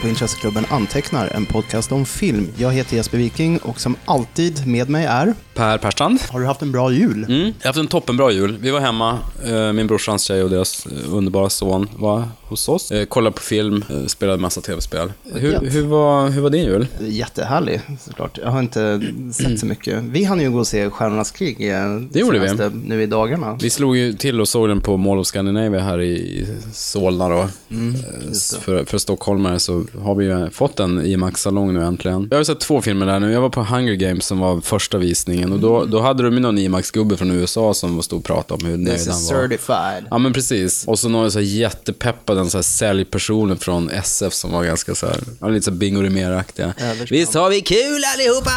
på Intresseklubben Antecknar, en podcast om film. Jag heter Jesper Viking och som alltid med mig är... Per Perstrand. Har du haft en bra jul? Mm, jag har haft en toppenbra jul. Vi var hemma, eh, min brorsans tjej och deras eh, underbara son var hos oss. Eh, kollade på film, eh, spelade massa tv-spel. Hur, hur, var, hur var din jul? Jättehärlig såklart. Jag har inte sett så mycket. Vi hann ju gå och se Stjärnornas krig eh, Det gjorde vi. nu i dagarna. Vi slog ju till och såg den på Mall of Scandinavia här i Solna då. Mm, Eh, för, för stockholmare så har vi ju fått en IMAX-salong nu äntligen. Jag har sett två filmer där nu. Jag var på Hunger Games som var första visningen och då, då hade de ju någon IMAX-gubbe från USA som stod och pratade om hur nöjd This han is var. certified. Ja men precis. Och så någon så här jättepeppad, en så här säljpersonen från SF som var ganska så här, ja, lite så Bingo Rimér-aktiga. Överspänd. Visst har vi kul allihopa!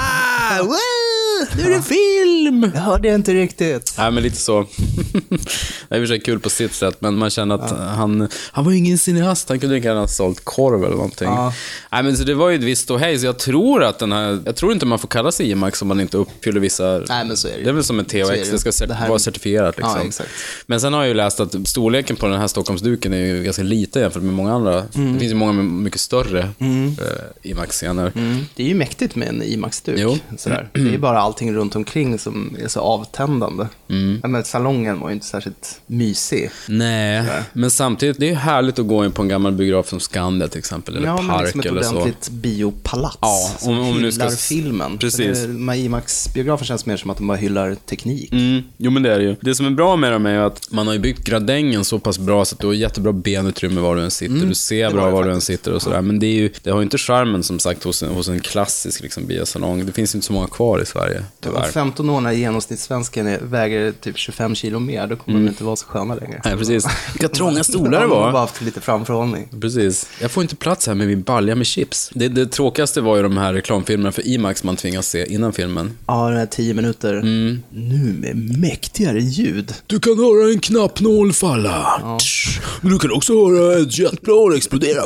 Woo! Nu är det film! Jag hörde inte riktigt. Nej men lite så. det är i och för sig kul på sitt sätt, men man känner att han, han var ju ingen cineast, han kunde lika gärna ha sålt korv eller någonting. Ja. Nej men så det var ju ett visst ståhej, så jag tror att den här, jag tror inte man får kalla sig IMAX om man inte uppfyller vissa... Nej, men så är det ju. Det är väl som en THX, det. det ska cert- Det här- vara certifierat liksom. Ja, exakt. Men sen har jag ju läst att storleken på den här Stockholmsduken är ju ganska liten jämfört med många andra. Det finns ju många med mycket större eh, IMAX-scener. Mm. Det är ju mäktigt med en IMAX-duk. Jo. Sådär. Det är ju bara allting runt omkring som är så avtändande. Mm. Ja, men salongen var ju inte särskilt mysig. Nej, men samtidigt, det är ju härligt att gå in på en gammal biograf som Skandia till exempel, eller ja, men Park liksom ett eller så. ordentligt biopalats Ja, som om- om nu hyllar ska- filmen. Precis. IMAX-biografer känns mer som att de bara hyllar teknik. Mm, jo men det är det ju. Det som är bra med dem är ju att man har ju byggt gradängen så pass bra så att du har jättebra benutrymme var du än sitter. du ser bra var var du än sitter och sådär. Men det, är ju, det har ju inte charmen som sagt hos en, hos en klassisk liksom, biosalong. Det finns inte så många kvar i Sverige, Om tyvärr. 15 år när genomsnittssvensken väger typ 25 kilo mer, då kommer de inte vara så sköna längre. Mm. Nej, precis. Vilka trånga stolar det De har bara var. haft lite framförhållning. Precis. Jag får inte plats här med min balja med chips. Det, det tråkigaste var ju de här reklamfilmerna för IMAX man tvingas se innan filmen. Ja, den här 10 minuter. Mm. Nu med mäktigare ljud. Du kan höra en knappnål falla. Tsch. Men du kan också höra ett jetplan explodera.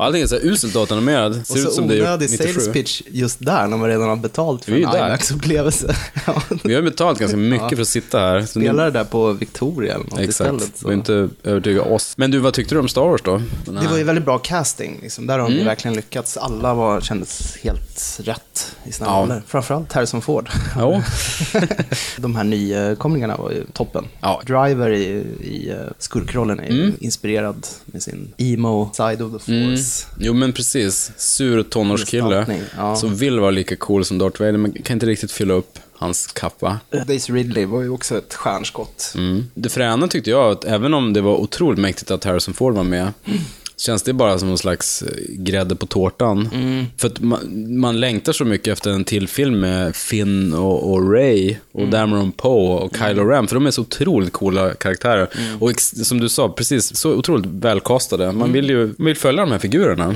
Allting är så uselt datanimerat. Och Ser ut så som det är onödig 97. sales pitch just där, när man redan har betalt för en. IMAX-upplevelse. Vi har betalat ganska mycket för att sitta här. Spela det där på Victoria eller något Exakt. istället. Så. får inte övertyga oss. Men du, vad tyckte du om Star Wars då? Det var ju väldigt bra casting. Liksom. Där har Mm. de verkligen lyckats. Alla var, kändes helt rätt i sina Ja. roller. Framförallt Harrison Ford. Ja. de här nykomlingarna var ju toppen. Ja. Driver i, i eh, skurkrollen är Mm. inspirerad med sin emo side of the force. Jo, men precis. Sur tonårskille ja. som vill vara lika cool som Darth Vader, men kan inte riktigt fylla upp hans kappa. Daisy Ridley var ju också ett stjärnskott. Mm. Det fräna tyckte jag, att även om det var otroligt mäktigt att Harrison Ford var med, känns det bara som någon slags eh, grädde på tårtan. För att man, man längtar så mycket efter en till film med Finn och, och Ray och Dameron Poe och Kylo Ren, för de är så otroligt coola karaktärer. Och ex, som du sa, precis, så otroligt välkastade. Man vill ju man vill följa de här figurerna.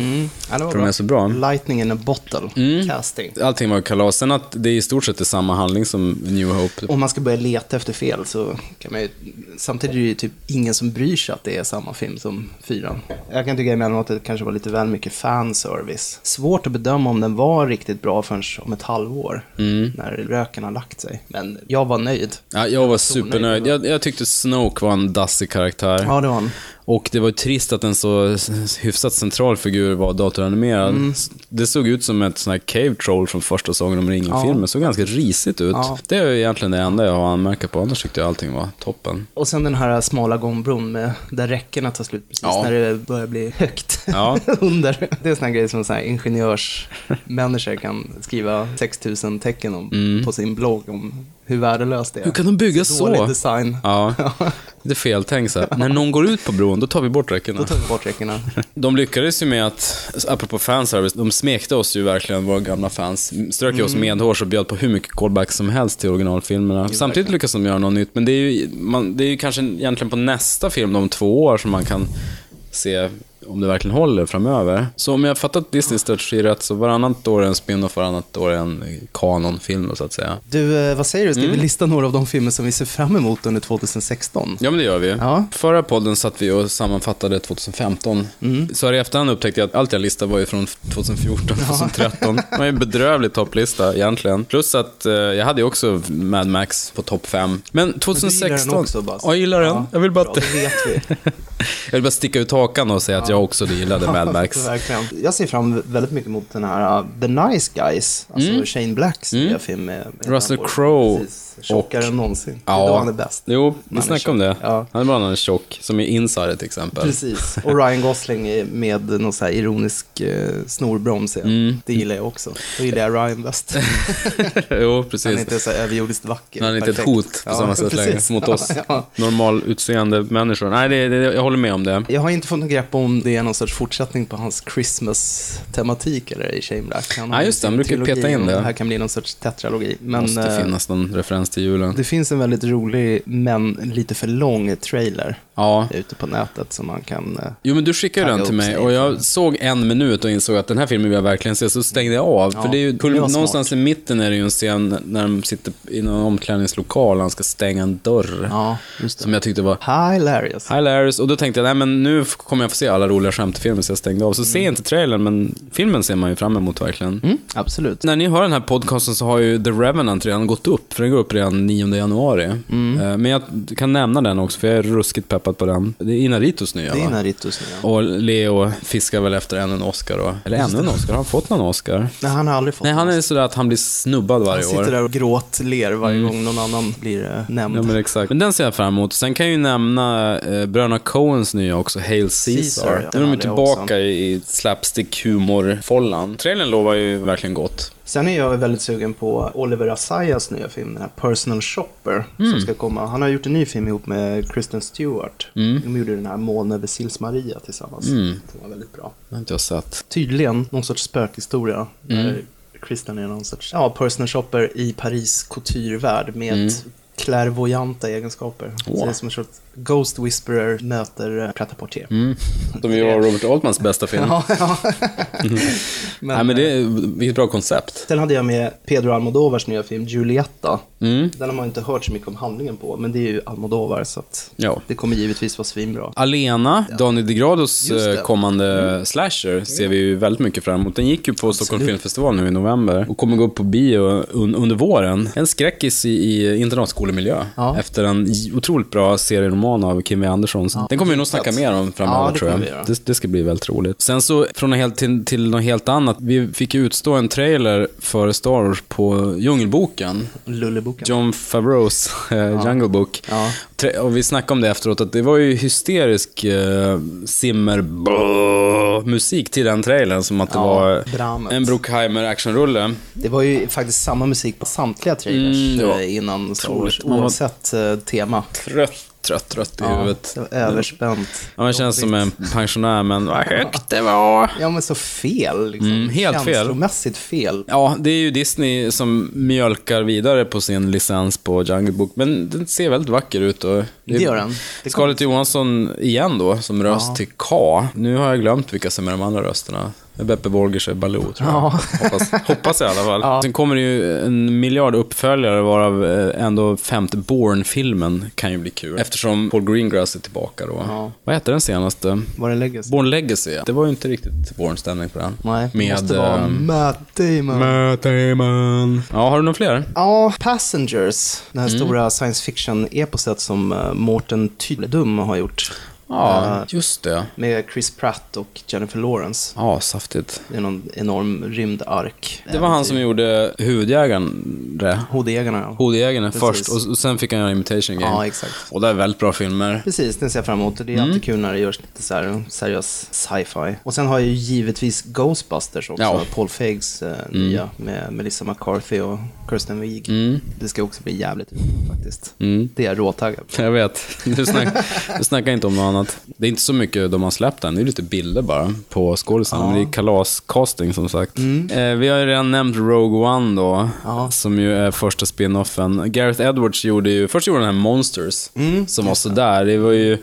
Ja, var För de är så bra. Lightning in a bottle Mm. casting. Allting var kalas. Sen att det är i stort sett är samma handling som New Hope. Om man ska börja leta efter fel så kan man ju... Samtidigt är det ju typ ingen som bryr sig att det är samma film som fyran. Jag kan tycka emellanåt att det kanske var lite väl mycket fanservice. Svårt att bedöma om den var riktigt bra förrän om ett halvår. Mm. När röken har lagt sig. Men jag var nöjd. Ja, jag var supernöjd. Jag, jag tyckte Snoke var en dassig karaktär. Ja, det var han. Och det var ju trist att en så hyfsat central figur var datoranimerad. Mm. Det såg ut som ett sån här cave troll från första Sagan om ringen-filmen. Det såg ganska risigt ut. Ja. Det är ju egentligen det enda jag har anmärka på. Annars tyckte jag allting var toppen. Och sen den här smala gångbron med, där räckena tar slut precis Ja. när det börjar bli högt Ja. under. Det är såna grejer som så här ingenjörsmänniskor kan skriva 6000 tecken om på sin blogg om hur värdelöst det är. Mm. Hur kan de bygga Dålig så? design. Ja, det är feltänkt så. När någon går ut på bron, då tar vi bort räckena. Då tar vi bort räckena. De lyckades ju med att, apropå fanservice, de smekte oss ju verkligen, våra gamla fans. Strök ju oss medhårs och bjöd på hur mycket callbacks som helst till originalfilmerna. Samtidigt lyckas de göra något nytt, men det är ju, man, det är ju kanske egentligen på nästa film om två år som man kan se om det verkligen håller framöver. Så om jag har fattat Disneys strategi rätt, så varannat år är en spin-off, varannat år är en kanonfilm då, så att säga. Du, eh, vad säger du? Ska Mm. vi lista några av de filmer som vi ser fram emot under 2016? Ja, men det gör vi. Ja. Förra podden satt vi och sammanfattade 2015. Så här i efterhand upptäckte jag att allt jag listade var ju från 2014, 2013. Det var en bedrövlig topplista egentligen. Plus att eh, jag hade ju också Mad Max på topp 5. Men 2016... den också, Bas. Ja, jag gillar den. Ja, jag vill bara Bra, det vet vi. Jag vill bara sticka ut hakan och säga att jag också gillade Mad Max. Jag ser fram väldigt mycket mot den här uh, The Nice Guys, alltså Shane Blacks nya film med, med Mm. Russell Crowe Tjockare än någonsin. Det är Ja. då han är bäst. Jo, vi snackade om det. Ja. Han är bara han är tjock, som i Insider till exempel. Precis. Och Ryan Gosling med någon så här ironisk eh, snorbroms. Mm. Det gillar jag också. Då gillar jag Ryan bäst. jo, Han precis. är inte så överjordiskt vacker. Han är inte ett hot på Ja, samma sätt längre mot oss Ja. normal utseende människor. Nej, det, det, jag håller med om det. Jag har inte fått något grepp om det är någon sorts fortsättning på hans Christmas-tematik eller i Shane Black. Han Ja, just det. Han brukar peta in och det. här kan bli någon sorts tetralogi. Men Måste eh, finnas någon referens till julen. det finns en väldigt rolig, men lite för lång trailer Ja. ute på nätet som man kan... eh, Jo, men du skickade den till mig och jag såg en minut och insåg att den här filmen vill jag verkligen se, så stängde jag av. Ja, för det är ju, det någonstans i mitten är det ju en scen när de sitter i någon omklädningslokal och han ska stänga en dörr. Ja. Som jag tyckte var Hilarious. hilarious. Och då tänkte jag, nej men nu kommer jag få se alla roliga skämt i filmen, så jag stängde av. Så ser jag inte trailern, men filmen ser man ju fram emot verkligen. Mm, absolut. När ni hör den här podcasten så har ju The Revenant redan gått upp, för den går upp redan 9 januari. Mm. Eh, Men jag kan nämna den också, för jag är ruskigt peppad på den. Det är Inaritos nya Det är va? Naritos nu, ja. Och Leo fiskar väl efter ännu en Oscar då. Eller ännu en Oscar, har han fått någon Oscar? Nej, han har aldrig fått Nej, han är sådär att han blir snubbad Han varje sitter år. Mm. där och gråtler varje gång någon annan blir eh, nämnd. Ja, men exakt. Men den ser jag fram emot. Sen kan jag ju nämna eh, bröderna Coens nya också, Hail Caesar. Caesar, ja. Nu är de tillbaka i slapstick-humor-follan. Trailern lovar ju verkligen gott. Sen är jag väldigt sugen på Oliver Assayas nya film, den här Personal Shopper, Mm. som ska komma. Han har gjort en ny film ihop med Kristen Stewart. Mm. De gjorde den här Moln över Sils Maria tillsammans. Den var väldigt bra. Det har inte jag sett. Tydligen någon sorts spökhistoria. Mm. Där Kristen är någon sorts ja, personal shopper i Paris couturevärld med Mm. clairvoyanta egenskaper. Så Åh. det är som en sorts Ghost Whisperer möter eh, pret-à-porter. Mm. De är ju Robert Altmans bästa film. Ja, ja. men, Nej, men det är vilket bra koncept. Sen hade jag med Pedro Almodovars nya film Giulietta. Mm. Den har man inte hört så mycket om handlingen på, men det är ju Almodovar så att Ja. det kommer givetvis vara svinbra. Alena, Daniel DeGrados det. Mm. eh, kommande slasher, ser vi ju väldigt mycket fram emot. Den gick ju på Stockholm Filmfestival nu i november och kommer gå upp på bio un under våren. En skräckis i, i internatskolemiljö. Ja. Efter en otroligt bra serieroman av Kim W. Andersson. Den kommer vi nog snacka mer om framöver Ja, tror jag. Det, det ska bli väldigt roligt. Sen så, från en helt till, till något helt annat. Vi fick ju utstå en trailer för Star Wars på Djungelboken. Lulleboken. John Favreaus eh, Jungle Book. Ja. Och vi snackade om det efteråt, att det var ju hysterisk eh, simmer musik till den trailern, som att det Ja, var Brahmet. en Bruckheimer actionrulle. Det var ju faktiskt samma musik på samtliga trailers Mm, ja. eh, innan Star Wars, oavsett eh, tema. Trött, trött, trött i Ja, huvudet. det var överspänt. Ja, man känns som en pensionär, men vad högt det var. Ja, men så fel. Liksom. Mm, helt fel. Känslomässigt fel. Ja, det är ju Disney som mjölkar vidare på sin licens på Jungle Book, men den ser väldigt vacker ut. Och Det gör den. Det Scarlett Johansson igen då, som röst till K. Nu har jag glömt vilka som är de andra rösterna. Beppe Wolgers är Baloo, tror jag. Hoppas, hoppas i alla fall. Sen kommer det ju en miljard uppföljare, varav eh, ändå femte Bourne-filmen kan ju bli kul. Eftersom Paul Greengrass är tillbaka då. Ja. Vad hette den senaste? Var det Legacy? Bourne Legacy. Det var ju inte riktigt Bourne-stämning på den. Nej, det Med, måste vara ehm, Matt Damon. Matt Damon. Ja, har du några fler? Ja, Passengers. Det Mm. här stora science fiction-eposet som eh, Mårten Tydledum har gjort. Ja, Eh, just det. med Chris Pratt och Jennifer Lawrence. Ja, saftigt. Det är någon enorm rymdark. Det var han som gjorde Huvudjägaren, det. Hodjägarna, ja. Precis. först och och sen fick han göra Imitation Game. Ja, exakt. Och det är väldigt bra filmer. Precis, den ser jag fram emot. Det är Mm. alltid kul när det görs lite så här seriös sci-fi. Och sen har jag ju givetvis Ghostbusters också. Ja. Paul Feigs eh, nya med Melissa McCarthy och Kirsten Wiig. Mm. Det ska också bli jävligt faktiskt. Mm. Det är jag råtaggad på. Jag vet. Du, snack, du snackar inte om något annat. Det är inte så mycket de har släppt än. Det är lite bilder bara på skådisarna. Ja. Men det är kalascasting som sagt. Eh, vi har ju redan nämnt Rogue One då. Ja. Som ju är första spin-offen. Gareth Edwards gjorde ju, först gjorde han den här Monsters. Mm, som var sådär. Det var ju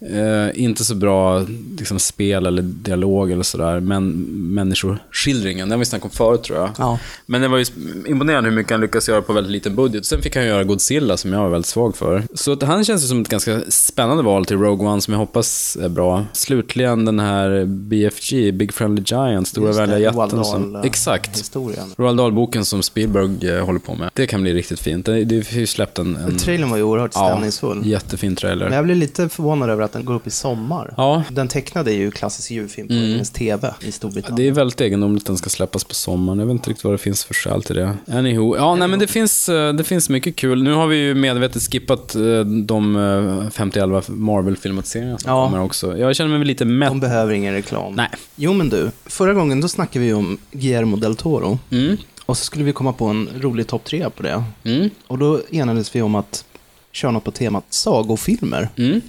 eh, inte så bra liksom, spel eller dialog eller sådär. Men människoskildringen, den har vi snackat om förut tror jag. Ja. Men det var ju imponerande hur mycket han lyckas göra på väldigt liten budget. Sen fick han göra Godzilla som jag var väldigt svag för. Så att han känns ju som ett ganska spännande val till Rogue One som jag hoppas är bra. Slutligen den här BFG, Big Friendly Giant, Stora vänliga jätten. Som, eh, exakt. Historien. Roald Dahl-boken som Spielberg eh, håller på med. Det kan bli riktigt fint. Det, det har ju släppt en... en Trailern var ju oerhört ja, stämningsfull. jättefin Men trailer. jag blev lite förvånad över att den går upp i sommar. Ja. Den tecknade är ju klassisk julfilm på engelsk TV i Storbritannien. Det är väldigt egendomligt att den ska släppas på sommaren. Jag vet inte riktigt vad det finns för skäl till det. Anywho. Ja, nej men det finns, eh, det finns mycket kul. Nu har vi ju medvetet skippat eh, de eh, 50-11 Marvel-filmatiseringarna som Ja. kommer också. Jag känner mig lite mätt. De behöver ingen reklam. Nej. Jo men du, förra gången då snackade vi om Guillermo del Toro. Mm. Och så skulle vi komma på en rolig topp tre på det. Mm. Och då enades vi om att köra något på temat sagofilmer. Mm.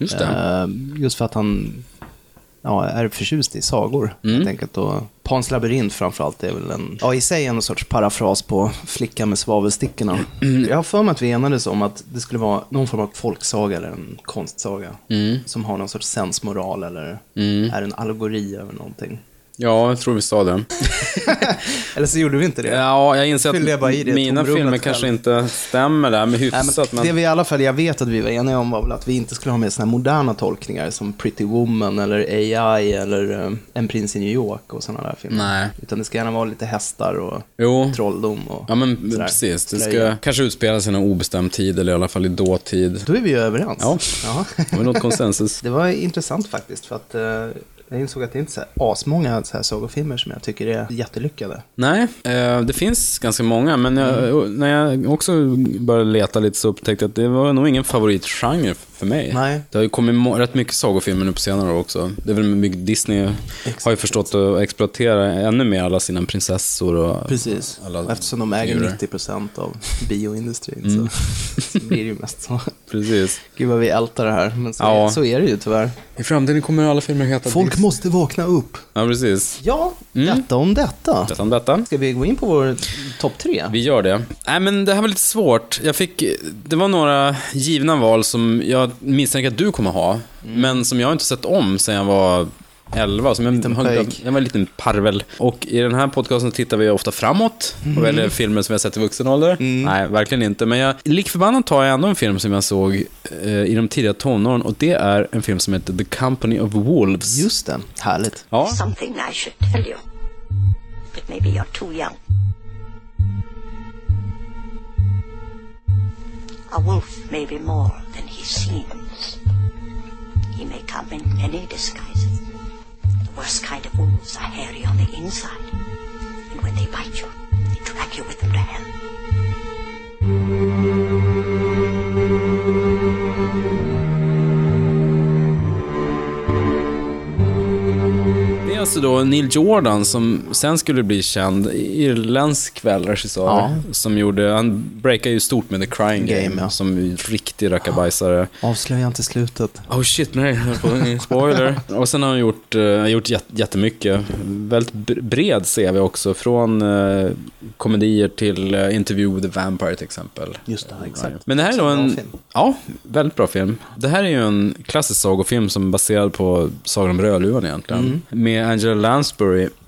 Just det. Eh, just för att han ja, är förtjust i sagor, Mm. helt enkelt. Och Pans labyrint framförallt är väl en, ja, i sig en sorts parafras på Flickan med svavelstickorna. Mm. Jag har för mig att vi enades om att det skulle vara någon form av folksaga eller en konstsaga. Mm. Som har någon sorts sensmoral eller Mm. är en allegori över någonting. Ja, jag tror vi sa det. Eller så gjorde vi inte det. Ja, jag inser Fyllde jag i att det mina filmer själv. kanske inte stämmer där, Nej, hyfsat. men Men, Det vi i alla fall, jag vet att vi var eniga om var väl att vi inte skulle ha med såna moderna tolkningar som Pretty Woman eller AI eller eh, En prins i New York och sådana där filmer. Nej. Utan det ska gärna vara lite hästar och Jo. trolldom och Ja, men sådär. precis. Det ska Slöja. kanske utspela sig i någon obestämd tid, eller i alla fall i dåtid. Då är vi ju överens. Ja. Ja. Det var något konsensus. Det var intressant faktiskt för att eh, jag insåg att det inte är så här asmånga så här sagofilmer som jag tycker är jättelyckade. Nej, eh, det finns ganska många, men jag, när jag också började leta lite så upptäckte jag att det var nog ingen favoritgenre för mig. Nej. Det har ju kommit rätt mycket sagofilmer nu på senare år också. Det är väl mycket Disney har ju förstått att exploatera ännu mer alla sina prinsessor och Precis. alla Och eftersom de äger figurer. 90% av bioindustrin Mm. så, så blir det ju mest så. Precis. Gud vad vi ältar det här, men så, Ja. så är det ju tyvärr. I framtiden kommer alla filmer heta Folk Disney. måste vakna upp. Ja, precis. Ja, Mm. detta om detta. Detta om detta. Ska vi gå in på vår topp tre? Vi gör det. Nej, men det här var lite svårt. Jag fick, det var några givna val som jag misstänker att du kommer ha, men som jag inte sett om sen jag var 11. Som jag, Liten har- pöjk. jag var en liten parvel. Och i den här podcasten tittar vi ofta framåt och väljer filmer som jag sett i vuxen ålder. Nej, verkligen inte. Men jag, lik förbannat tar jag ändå en film som jag såg eh, i de tidiga tonåren och det är en film som heter The Company of Wolves. Just det, härligt. Ja, Something I should tell you. But maybe you're too young. A wolf may be more than he seems. He may come in many disguises. The worst kind of wolves are hairy on the inside. And when they bite you, they drag you with them to hell. Alltså då Neil Jordan som sen skulle bli känd, irländsk väl regissör, Ja. som gjorde, han breakade ju stort med The Crying Game, Game, ja. som riktig rackabajsare. Avslöja inte slutet. Oh shit, nej, spoiler. Och sen har han gjort, uh, gjort jät- jättemycket. Väldigt br- bred CV också, från eh, komedier till uh, Interview with the Vampire till exempel. Just det, exakt. Men det här är då en... film. Ja, väldigt bra film. Det här är ju en klassisk sagofilm som är baserad på Sagan om Rödluvan egentligen. Mm. Med Angela Lansbury.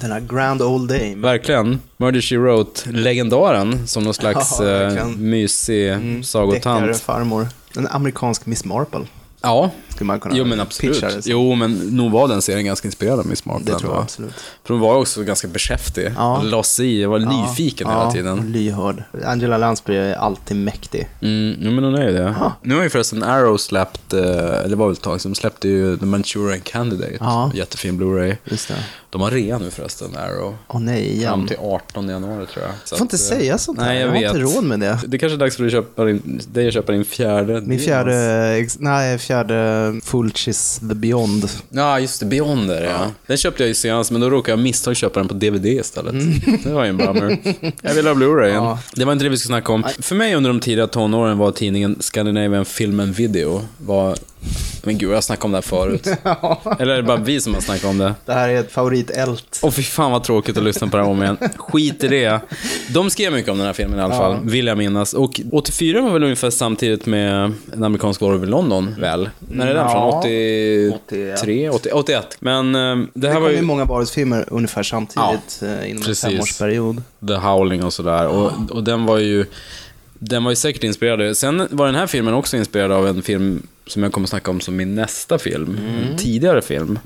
Den här Grand Old Dame. Verkligen. Murder She Wrote, legendaren, som någon slags Ja, eh, mysig sagotant. Deckare farmor. En amerikansk Miss Marple. Ja, Skulle man kunna jo men absolut. Jo, men nog var den serien ganska inspirerad av Miss Marple. Det tror jag absolut. För hon var också ganska beskäftig. Ja. Ja. La sig i, jag var nyfiken hela ja, tiden. lyhörd. Angela Lansbury är alltid mäktig. Mm, jo, men hon är ju det. Nu har ju förresten Arrow släppt, eh, eller var väl ett tag sedan, släppte ju The Manchurian Candidate. Ja. Jättefin Blu-ray. Just det. De har rea nu förresten, Arrow. Åh nej, Fram igen. till 18 januari tror jag. Så Jag får inte att, eh, säga sånt här. Nej, jag, jag vet. har inte råd med det. Det kanske är dags för dig att köpa din, dig att köpa din fjärde. Min fjärde, nej, fjärde Fulcis The Beyond. Ja, just det. Beyond är det, ja. Den köpte jag ju senast, men då råkade jag misstag köpa den på DVD istället. Det var ju en bummer. Jag vill ha Blu-ray Mm. Ja. Det var inte det vi skulle snacka om. För mig under de tidiga tonåren var tidningen Scandinavian Film and Video. Var... Men gud, jag har snackat om det här förut. Eller är det bara vi som har snackat om det? Det här är ett favoritelt. Åh fy fan vad tråkigt att lyssna på det här om igen. Skit i det. De skrev mycket om den här filmen i alla fall, vill jag minnas. Och 84 var väl ungefär samtidigt med en amerikansk Orwell i London, väl? När är den från? Ja. 83? 80, 81. Men eh, det Det här kom var ju ju många Baris-filmer ungefär samtidigt eh, inom precis. en femårsperiod. The Howling och sådär. Och, och den var ju... Den var ju säkert inspirerad. Sen var den här filmen också inspirerad av en film som jag kommer att snacka om som min nästa film. En tidigare film.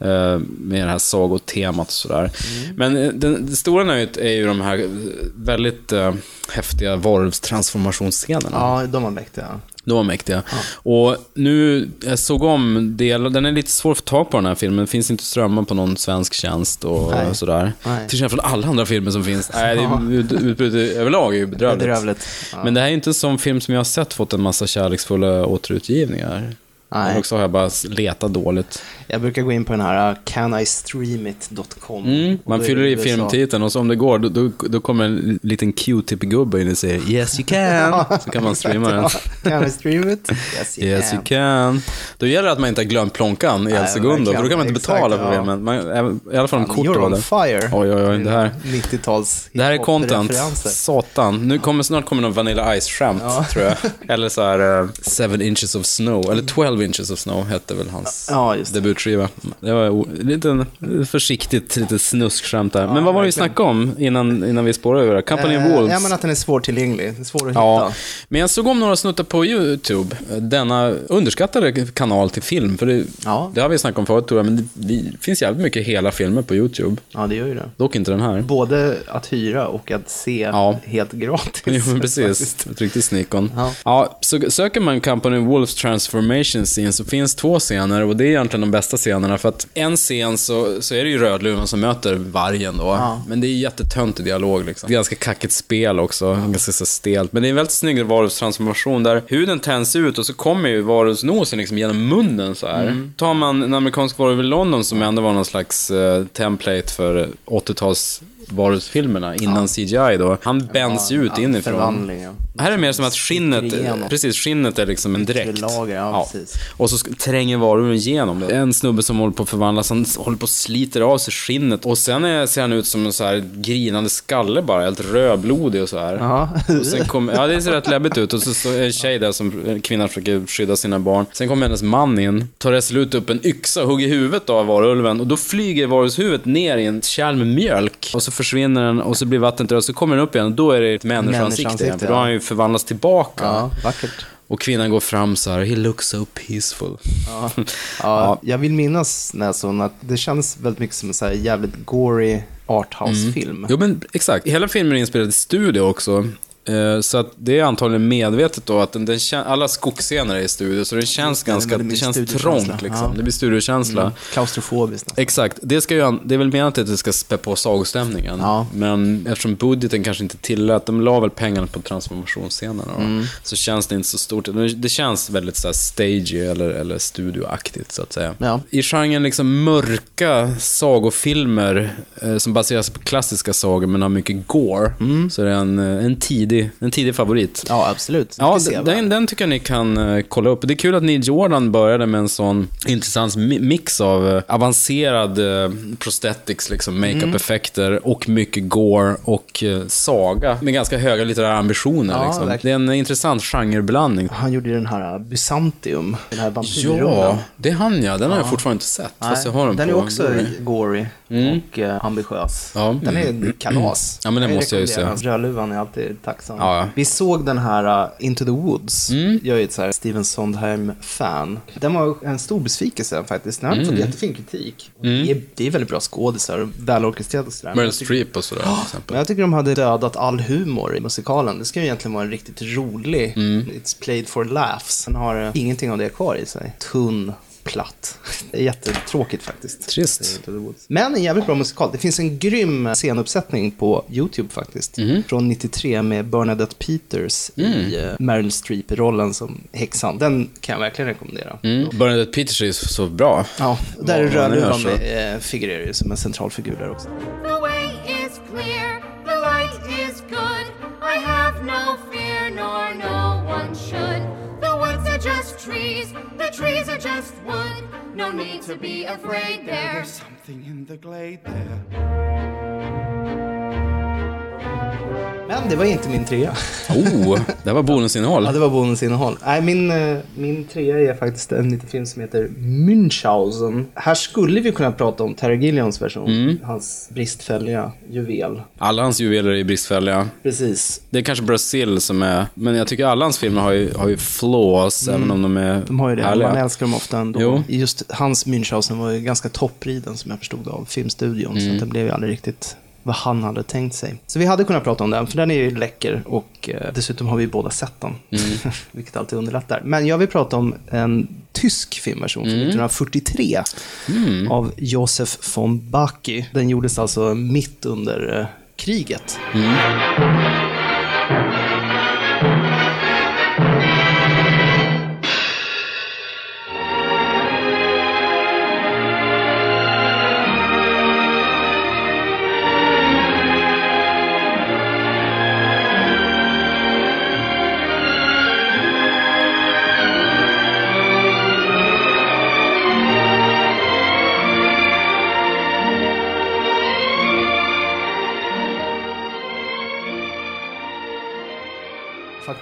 Eh, med det här sagotemat och sådär. Men eh, den, det stora nöjet är ju de här eh, väldigt eh, häftiga varvstransformationsscenerna. Ja, de var mäktiga. De var mäktiga. Och nu, jag såg om del, den är lite svår att få tag på den här filmen. Den finns inte strömmar på någon svensk tjänst och Nej. sådär. Nej. Till skillnad från alla andra filmer som finns. Nej, det utbudet överlag är ju bedrövligt. Bedrövligt. Ja. Men det här är inte en sån film som jag har sett fått en massa kärleksfulla återutgivningar. Nej. Eller också har jag bara letat dåligt. Jag brukar gå in på den här uh, canistreamit.com. Mm, man fyller i filmtiteln och så om det går, då, då, då kommer en liten Q-tip-gubbe in och säger Yes you can. Så kan man streama den. Can I stream it? Yes you Yes can. you can. Då gäller det att man inte har glömt plånkan i Nej, El Segundo, för då kan man inte betala för Exakt, det. ja. Men man, I alla fall om kortet var det. fire. Oj, oj, oj, det här- 90-tals Det här är content. Satan. Nu kommer, snart kommer någon Vanilla Ice-skämt, tror jag. Eller så här, uh, Seven Inches of Snow. Eller 12 Inches of Snow hette väl hans Ja, det. debutskiva. Det var lite försiktigt, lite snuskskämt där. Men vad var det vi snackade om innan, innan vi spårade över? Company of Eh, Wolves? Ja, men att den är svårtillgänglig. Det svår att Ja, hitta. men jag såg om några snuttar på YouTube. Denna underskattade kanal till film. För det, Ja. det har vi snackat om förut tror jag, men det, det finns jävligt mycket hela filmer på YouTube. Ja, det gör ju det. Dock inte den här. Både att hyra och att se Ja. helt gratis. Jo, men precis. Ett riktigt sneak-on. Ja. Ja, så söker man Company Wolves Transformation Scene så finns två scener och det är egentligen de bästa scenerna för att en scen så, så är det ju Rödluvan som möter vargen då. Ja. Men det är jättetöntig dialog liksom. Ganska kackigt spel också, ganska så stelt. Men det är en väldigt snygg varulvstransformation där huden tänds ut och så kommer ju varulvsnosen liksom genom munnen så här. Mm. Tar man en amerikansk varulv i London som ändå var någon slags eh, template för 80-tals varulvsfilmerna innan CGI då. Han bänds ju ut Ja, inifrån. Ja. Här är det mer som att skinnet, precis, skinnet är liksom en dräkt. lager, ja. Och så tränger varulven igenom det. En snubbe som håller på att förvandlas, han håller på att sliter av sig skinnet. Och sen är, ser han ut som en så här grinande skalle bara, helt rödblodig och så här. Ja. Och sen kom, ja, det ser rätt läbbigt ut. Och så, så är en tjej där som, en kvinna försöker skydda sina barn. Sen kommer hennes man in, tar resolut upp en yxa och hugger huvudet av varulven. Och då flyger varulvshuvudet ner i en kärl med mjölk. Och så försvinner den och så blir vattnet rött. Så kommer den upp igen och då är det ett människoansikte igen. För då har han ju förvandlats tillbaka. ja, vackert. Och kvinnan går fram så här, he looks so peaceful. Ja. Ja, Jag vill minnas den att det känns väldigt mycket som en så jävligt gory arthouse-film. Jo men exakt, hela filmen är inspelad i studio också. Eh, Så att det är antagligen medvetet då att den, den alla skogsscener är i studio, så det känns ganska, det det känns trångt liksom. Ja. Det blir studiokänsla. Klaustrofobiskt nästan. Exakt, det, ska ju, det är väl menat att det ska spä på sagostämningen. Ja. Men eftersom budgeten kanske inte tillät, de la väl pengarna på transformationsscenerna Mm. så så känns det inte så stort. Det- känns väldigt så här stagey eller, eller studioaktigt så att säga. Ja. I genren liksom mörka sagofilmer eh, som baseras på klassiska sagor men har mycket gore, så är det en, eh, en, tidig, en tidig favorit. Mm. Ja, absolut. Ja, den, den, den tycker jag ni kan eh, kolla upp. Det är kul att Neil Jordan började med en sån intressant mi- mix av eh, avancerad uh, prosthetics, liksom, makeup-effekter och mycket gore och eh, saga med ganska höga litterära ambitioner. Ja, liksom. Det är en intressant genreblandning. Han gjorde ju den här Byzantium, den här Ja, vampyrrullen. det är han ja. Den har jag fortfarande inte sett. fast jag har den, den på är också Blu-ray. gory och uh, ambitiös. Ja. Den är kalas. Ja, men den måste jag ju se. den. Rödluvan är alltid tacksam. Ja, ja. Vi såg den här uh, Into the Woods. Jag är ett så här Steven Sondheim-fan. Den var en stor besvikelse faktiskt. Den har Mm. fått jättefin kritik. Det, är, det är väldigt bra skådisar, välorkestrerat och sådär. Meryl Streep och sådär till exempel. Men jag tycker de hade dödat all humor i musikalen. Det ska ju egentligen vara en riktigt rolig, Mm. it's played for laughs. Den har eh, ingenting av det kvar i sig. Tunn, platt. Det är jättetråkigt faktiskt. Trist. Men en jävligt bra musikal. Det finns en grym scenuppsättning på YouTube faktiskt. Mhm. Från 93 med Bernadette Peters Mm. i uh, Meryl Streep-rollen som häxan. Den kan jag verkligen rekommendera. Mm. Bernadette Peters är så bra. Ja, där är Rödluvan eh, figurerar ju som en central figur där också. The way is clear, trees, the trees are just wood. No need to be afraid, there's Something in the glade there. Men det var inte min trea. Oh, det var bonusinnehåll. Ja, det var bonusinnehåll. Nej, min, eh, min trea är faktiskt en liten film som heter Münchhausen. Här skulle vi kunna prata om Terry Gilliams version. Hans bristfälliga juvel. Alla hans juveler är bristfälliga. Precis. Det är kanske Brasil som är, men jag tycker alla hans filmer har ju, har ju flaws, även om de är Mm. De har ju det. härliga. Man älskar dem ofta ändå. Jo. Just hans Münchhausen var ju ganska toppriden som jag förstod av filmstudion. Så att den blev ju aldrig riktigt vad han hade tänkt sig. Så vi hade kunnat prata om den, för den är ju läcker och eh, dessutom har vi båda sett den. Vilket alltid underlättar. Men jag vill prata om en tysk filmversion från 1943 av Josef von Backi. Den gjordes alltså mitt under eh, kriget.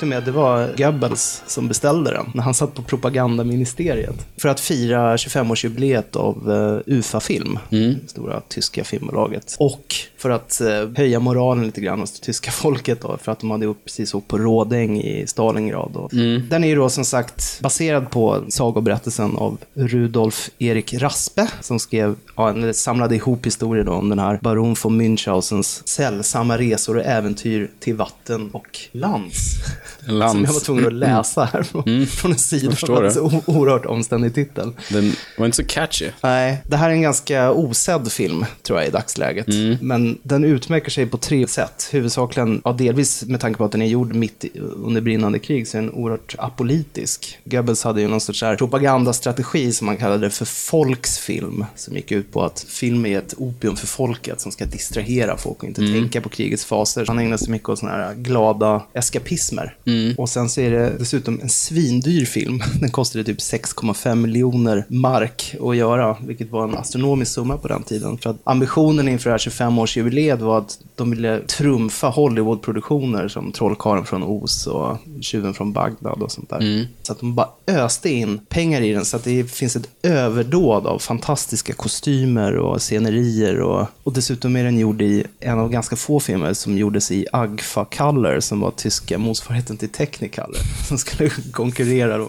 Faktum är att det var Goebbels som beställde den när han satt på propagandaministeriet. För att fira 25-årsjubileet av uh, UFA-film, det stora tyska filmbolaget. Och för att eh, höja moralen lite grann hos det tyska folket då, för att de hade precis åkt på Rådäng i Stalingrad. Och Den är ju då som sagt baserad på sagoberättelsen av Rudolf Erik Raspe som skrev, ja, eller samlade ihop historier då om den här baron von Münchhausens sällsamma resor och äventyr till vatten och lands. Lands. Som jag var tvungen att läsa här från, från en sida. det. Så o- oerhört omständig titel. Den var inte så catchy. Nej, det här är en ganska osedd film, tror jag, i dagsläget. Men den utmärker sig på tre sätt. Huvudsakligen, ja, delvis med tanke på att den är gjord mitt under brinnande krig, så är den oerhört apolitisk. Goebbels hade ju någon sorts här propagandastrategi som man kallade för folksfilm, som gick ut på att film är ett opium för folket som ska distrahera folk och inte tänka på krigets faser. Han ägnar sig mycket åt sådana här glada eskapismer. Och sen så är det dessutom en svindyr film. Den kostade typ 6,5 miljoner mark att göra, vilket var en astronomisk summa på den tiden. För att ambitionen inför det här 25-årsjubileet var att de ville trumfa Hollywoodproduktioner som Trollkarlen från Oz och Tjuven från Bagdad och sånt där. Så att de bara öste in pengar i den så att det finns ett överdåd av fantastiska kostymer och scenerier och, och dessutom är den gjord i en av ganska få filmer som gjordes i Agfa Color som var tyska motsvarigheten till Technicolor som skulle konkurrera då.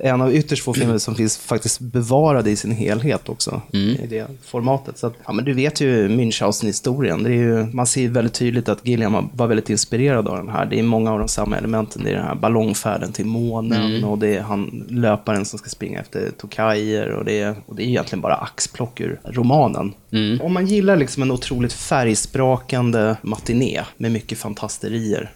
Ja, en av ytterst få filmer som finns faktiskt bevarade i sin helhet också. I det formatet. Så att, ja, men du vet ju Münchhausen-historien. Det är ju, man ser väldigt tydligt att Gilliam var väldigt inspirerad av den här. Det är många av de samma elementen. Det är den här ballongfärden till månen och det är han löparen som ska springa efter tokajer och det är, och det är egentligen bara axplock ur romanen. Om man gillar liksom en otroligt färgsprakande matiné med mycket fantasterier.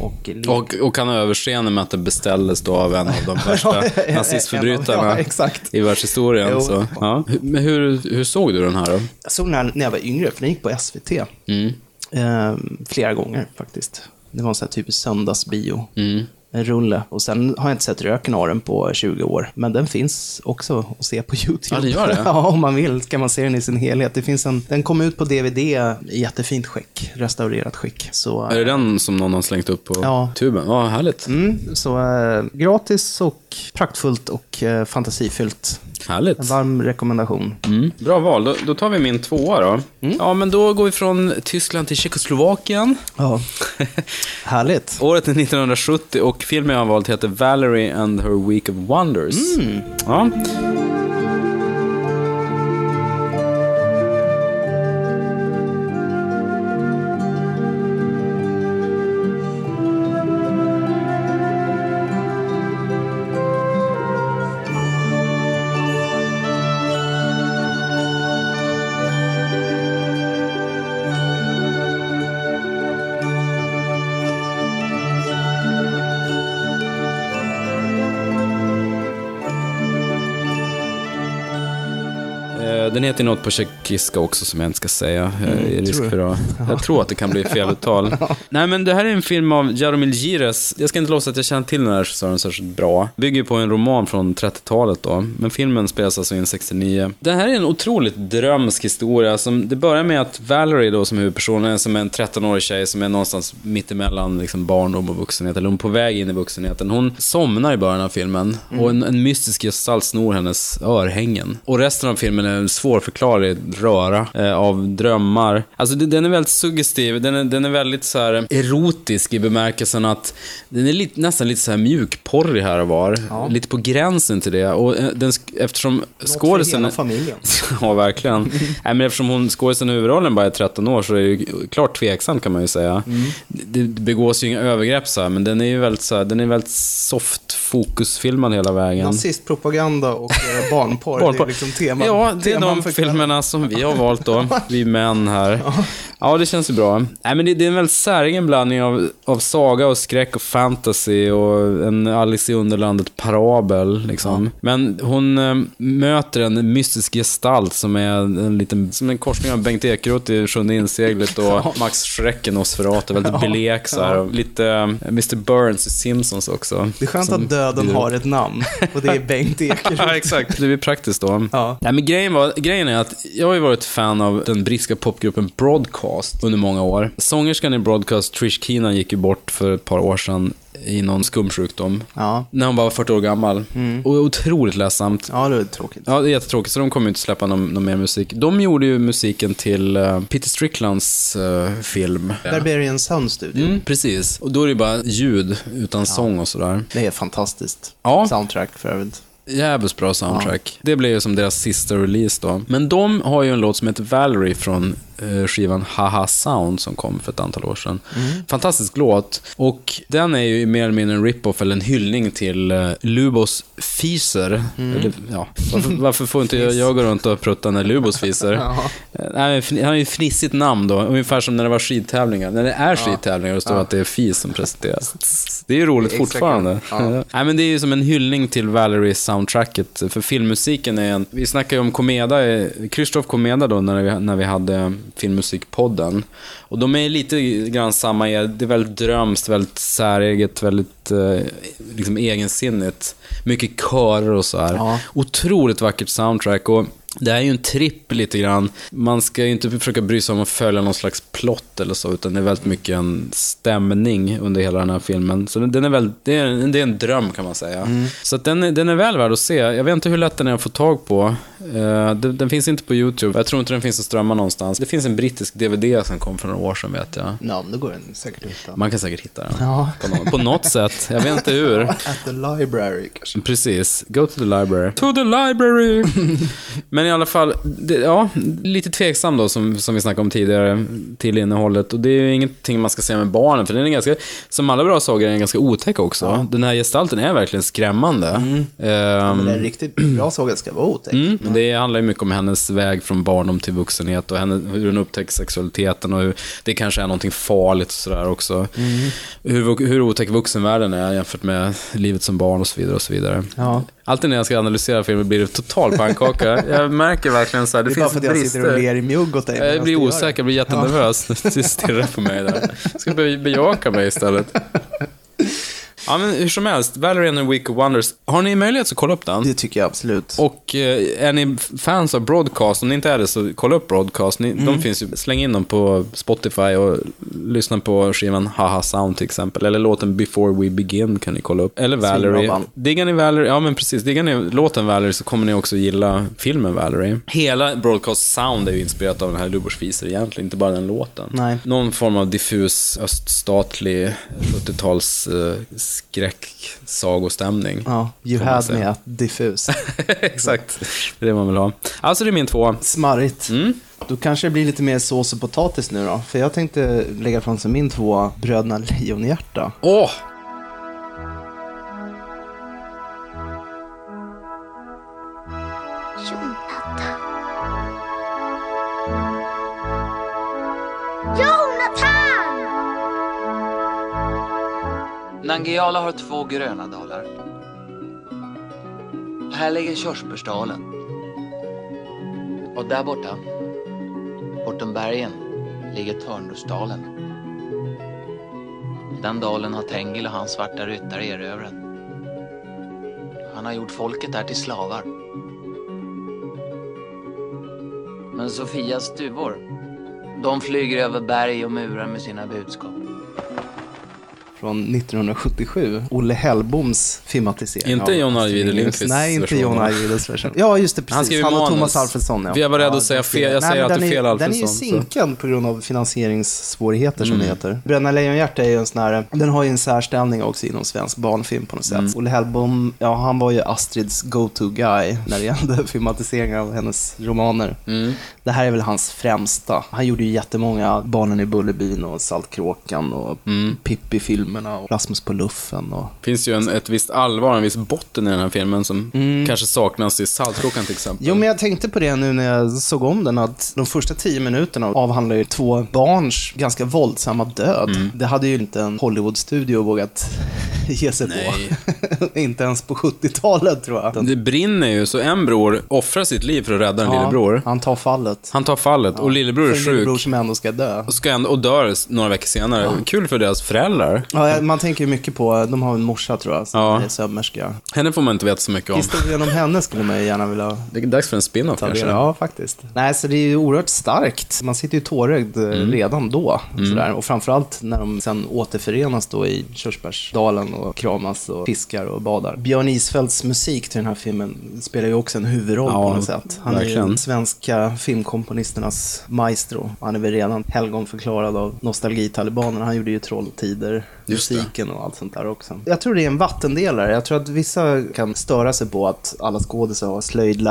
Och, Och, och kan ha överseende med att det beställdes då av en av de värsta nazistförbrytarna ja, i världshistorien. Jo. Så, ja. Hur- Men hur, hur såg du den här då? Jag såg den här när jag var yngre, för den gick på SVT. Eh, flera gånger faktiskt. Det var en sån här typisk söndagsbio. En rulle. Och sen har jag inte sett röken av den på 20 år. Men den finns också att se på YouTube. Ja, det gör det? ja, om man vill ska man se den i sin helhet. Det finns en, den kom ut på DVD i jättefint skick. Restaurerat skick. Så, Är det den som någon har slängt upp på Ja. tuben? Ja, härligt. mm, så eh, gratis och praktfullt och eh, fantasifyllt. Härligt. En varm rekommendation. Mm. Bra val. Då, då tar vi min tvåa då. Mm. Ja, men då går vi från Tyskland till Tjeckoslovakien. Ja. Härligt. Året är 1970 och filmen jag har valt heter Valerie and her Week of Wonders. Ja. På tjeckiska också som jag inte ska säga. Jag är risk tror för att, jag tror att det kan bli feluttal. Nej, men det här är en film av Jaromil Gires. Jag ska inte låtsas att jag känner till den här regissören särskilt bra. Bygger på en roman från 30-talet då. Men filmen spelas alltså in 69. Det här är en otroligt drömsk historia. Som, det börjar med att Valerie då som huvudpersonen är som en 13-årig tjej som är någonstans mittemellan liksom barndom och vuxenhet. Eller hon är på väg in i vuxenheten. Hon somnar i början av filmen och en, en mystisk gestalt snor hennes örhängen. Och resten av filmen är en svårförklarlig röra eh, av drömmar. Alltså det, den är väldigt suggestiv, den är, den är väldigt så här erotisk i bemärkelsen att den är lite, nästan lite så här mjukporrig här och var. Lite på gränsen till det. Och eh, den, eftersom skådisen... hela familjen. ja, verkligen. Nej, men eftersom hon skådisen i huvudrollen bara är 13 år så är det ju klart tveksamt kan man ju säga. Det, det begås ju inga övergrepp så här, men den är ju väldigt, så här, den är väldigt soft fokusfilmad hela vägen. Nazistpropaganda och eh, barnporr, det Barnporr. är liksom teman. Ja, det är de för kvällen. Filmerna som vi har valt då, vi män här. Ja, det känns ju bra. Nej, men det, det är en väldigt säregen blandning av, av saga och skräck och fantasy och en Alice i Underlandet parabel liksom. Men hon eh, möter en mystisk gestalt som är en liten, som en korsning av Bengt Ekeroth i Sjunde inseglet och Max Schreck i Nosferatu, väldigt blek så här. Och lite eh, Mr. Burns i Simpsons också. Det är skönt att döden har ett namn och det är Bengt Ekerot. Ja, exakt. Det blir praktiskt då. Ja. Nej, men grejen, var, grejen är att jag har ju varit fan av den brittiska popgruppen Broadcast under många år. Sångerskan i Broadcast, Trish Keenan, gick ju bort för ett par år sedan i någon skumsjukdom. Ja. När hon bara var 40 år gammal. Och otroligt ledsamt. ja, det är tråkigt. Ja, det är jättetråkigt, så de kommer ju inte släppa någon, någon mer musik. De gjorde ju musiken till eh, Peter Stricklands eh, film. Barbarian Sound Studio. Mm, precis. Och då är det bara ljud utan sång och sådär. Det är fantastiskt. Ja. Soundtrack för övrigt. Jävligt bra soundtrack. Det blev ju som deras sista release då. Men de har ju en låt som heter Valerie från skivan Haha Sound som kom för ett antal år sedan. Fantastisk låt. Och den är ju mer eller mindre en rip-off eller en hyllning till eh, Lubos fiser. Eller, ja, varför, varför får inte jag, jag gå runt och prutta när Lubos fiser? Eh, Nej, fn- han har ju ett fnissigt namn då, ungefär som när det var skidtävlingar. När det är skidtävlingar och det står att det är FIS som presenteras. Det är ju roligt Extra fortfarande. kul. Nej, men det är ju som en hyllning till Valerie-soundtracket. För filmmusiken är en... Vi snackade ju om Komeda, eh, Christoph Komeda då, när vi, när vi hade filmmusikpodden. Och de är lite grann samma, det är väldigt drömskt, väldigt säreget, väldigt eh, liksom egensinnigt. Mycket körer och så här. Ja. Otroligt vackert soundtrack. Och det är ju en tripp lite grann. Man ska ju inte försöka bry sig om att följa någon slags plott eller så, utan det är väldigt mycket en stämning under hela den här filmen. Så den är väldigt, det är, en- det är en dröm kan man säga. Så att den, är- den är väl värd att se. Jag vet inte hur lätt den är att få tag på. Eh, den, den finns inte på YouTube. Jag tror inte den finns att strömma någonstans. Det finns en brittisk DVD som kom för några år sedan vet jag. Ja, men då går den säkert att hitta. Man kan säkert hitta den. Ja. På, nå- på något sätt. Jag vet inte hur. At the library kanske. Precis. Go to the library. To the library! Men i alla fall, det, ja, lite tveksam då som, som vi snackade om tidigare till innehållet. Och det är ju ingenting man ska säga med barnen, för den är ganska, som alla bra sagor är den ganska otäck också. Den här gestalten är verkligen skrämmande. Ehm, Men det är en riktigt bra saga ska vara otäck. Mm, men det handlar ju mycket om hennes väg från barndom till vuxenhet och henne, hur hon upptäcker sexualiteten och hur det kanske är någonting farligt och sådär också. Hur, hur otäck vuxenvärlden är jämfört med livet som barn och så vidare. och så vidare. Ja. Alltid när jag ska analysera filmen blir det total pannkaka. Jag märker verkligen så här, det, Det är bara finns för att jag sitter och brister. ler i mjugg åt dig. Jag blir osäker, jag blir jättenervös. Du stirrar på mig där. Jag ska be- bejaka mig istället. Ja, men hur som helst, Valerie and the Week of Wonders. Har ni möjlighet så kolla upp den? Det tycker jag absolut. Och eh, är ni fans av Broadcast, om ni inte är det så kolla upp Broadcast. Ni, De finns ju, släng in dem på Spotify och lyssna på skivan Haha Sound till exempel. Eller låten Before We Begin kan ni kolla upp. Eller Valerie. Diggar ni Valerie, ja men precis. Diggar ni låten Valerie så kommer ni också gilla filmen Valerie. Hela Broadcast Sound är ju inspirerat av den här Lubors Fiser egentligen, inte bara den låten. Nej. Någon form av diffus öststatlig 70-tals eh, skräcksagostämning. Ja, you had me at diffus. Exakt, det är det man vill ha. Alltså det är min två. Smarrigt. Mm. Då kanske det blir lite mer sås och potatis nu då. För jag tänkte lägga fram som min två Bröderna Lejonhjärta. Åh! Nangijala har två gröna dalar. Här ligger körsbärsdalen. Och där borta, bortom bergen, ligger Törnrosdalen. Den dalen har Tengil och hans svarta ryttare erövrat. Han har gjort folket där till slavar. Men Sofias duvor, de flyger över berg och murar med sina budskap från 1977. Olle Hellboms filmatisering. Inte John Ajvide Lindqvists Nej, inte John? Ajvides version. Ja, just det, precis. Han skrev ju och. Thomas Alfredsson, ja. Jag var rädd att säga fel. Jag säger att det är den fel Den är ju Alfredsson, så. sinkad på grund av finansieringssvårigheter, som Mm. det heter. Bröderna Lejonhjärta är ju en sån här, den har ju en särställning också inom svensk barnfilm på något sätt. Mm. Olle Hellbom, ja, han var ju Astrids go-to-guy när det gällde filmatiseringar av hennes romaner. Mm. Det här är väl hans främsta. Han gjorde ju jättemånga Barnen i Bullerbyn och Saltkråkan och Mm. Pippi-filmerna och Rasmus på luffen och finns ju en, ett visst allvar, en viss botten i den här filmen som kanske saknas i Saltkråkan till exempel. Jo, men jag tänkte på det nu när jag såg om den, att de första tio minuterna avhandlar ju två barns ganska våldsamma död. Mm. Det hade ju inte en Hollywood-studio vågat ge sig på. inte ens på 70-talet, tror jag. Det brinner ju, så en bror offrar sitt liv för att rädda en lillebror. Han tar fallet. Han tar fallet och lillebror är en lillebror sjuk som ändå ska dö. och, ska ändå, och dör några veckor senare. Kul för deras föräldrar. Ja, man tänker ju mycket på, de har en morsa tror jag, som Ja. är sömmerska. Henne får man inte veta så mycket om. Historien om henne skulle man ju gärna vilja Det är dags för en spin-off kanske. Ja, faktiskt. Nej, så det är ju oerhört starkt. Man sitter ju tårögd eh, Mm. redan då. Sådär. Och framförallt när de sen återförenas då i Körsbärsdalen och kramas och fiskar och badar. Björn Isfeldts musik till den här filmen spelar ju också en huvudroll Ja, på något sätt. Han är ju verkligen. svenska filmkomponisternas maestro. Han är väl redan helgonförklarad av nostalgitalibanerna. Han gjorde ju Trolltider, Just det. musiken och allt sånt där också. Jag tror det är en vattendelare. Jag tror att vissa kan störa sig på att alla skådisar har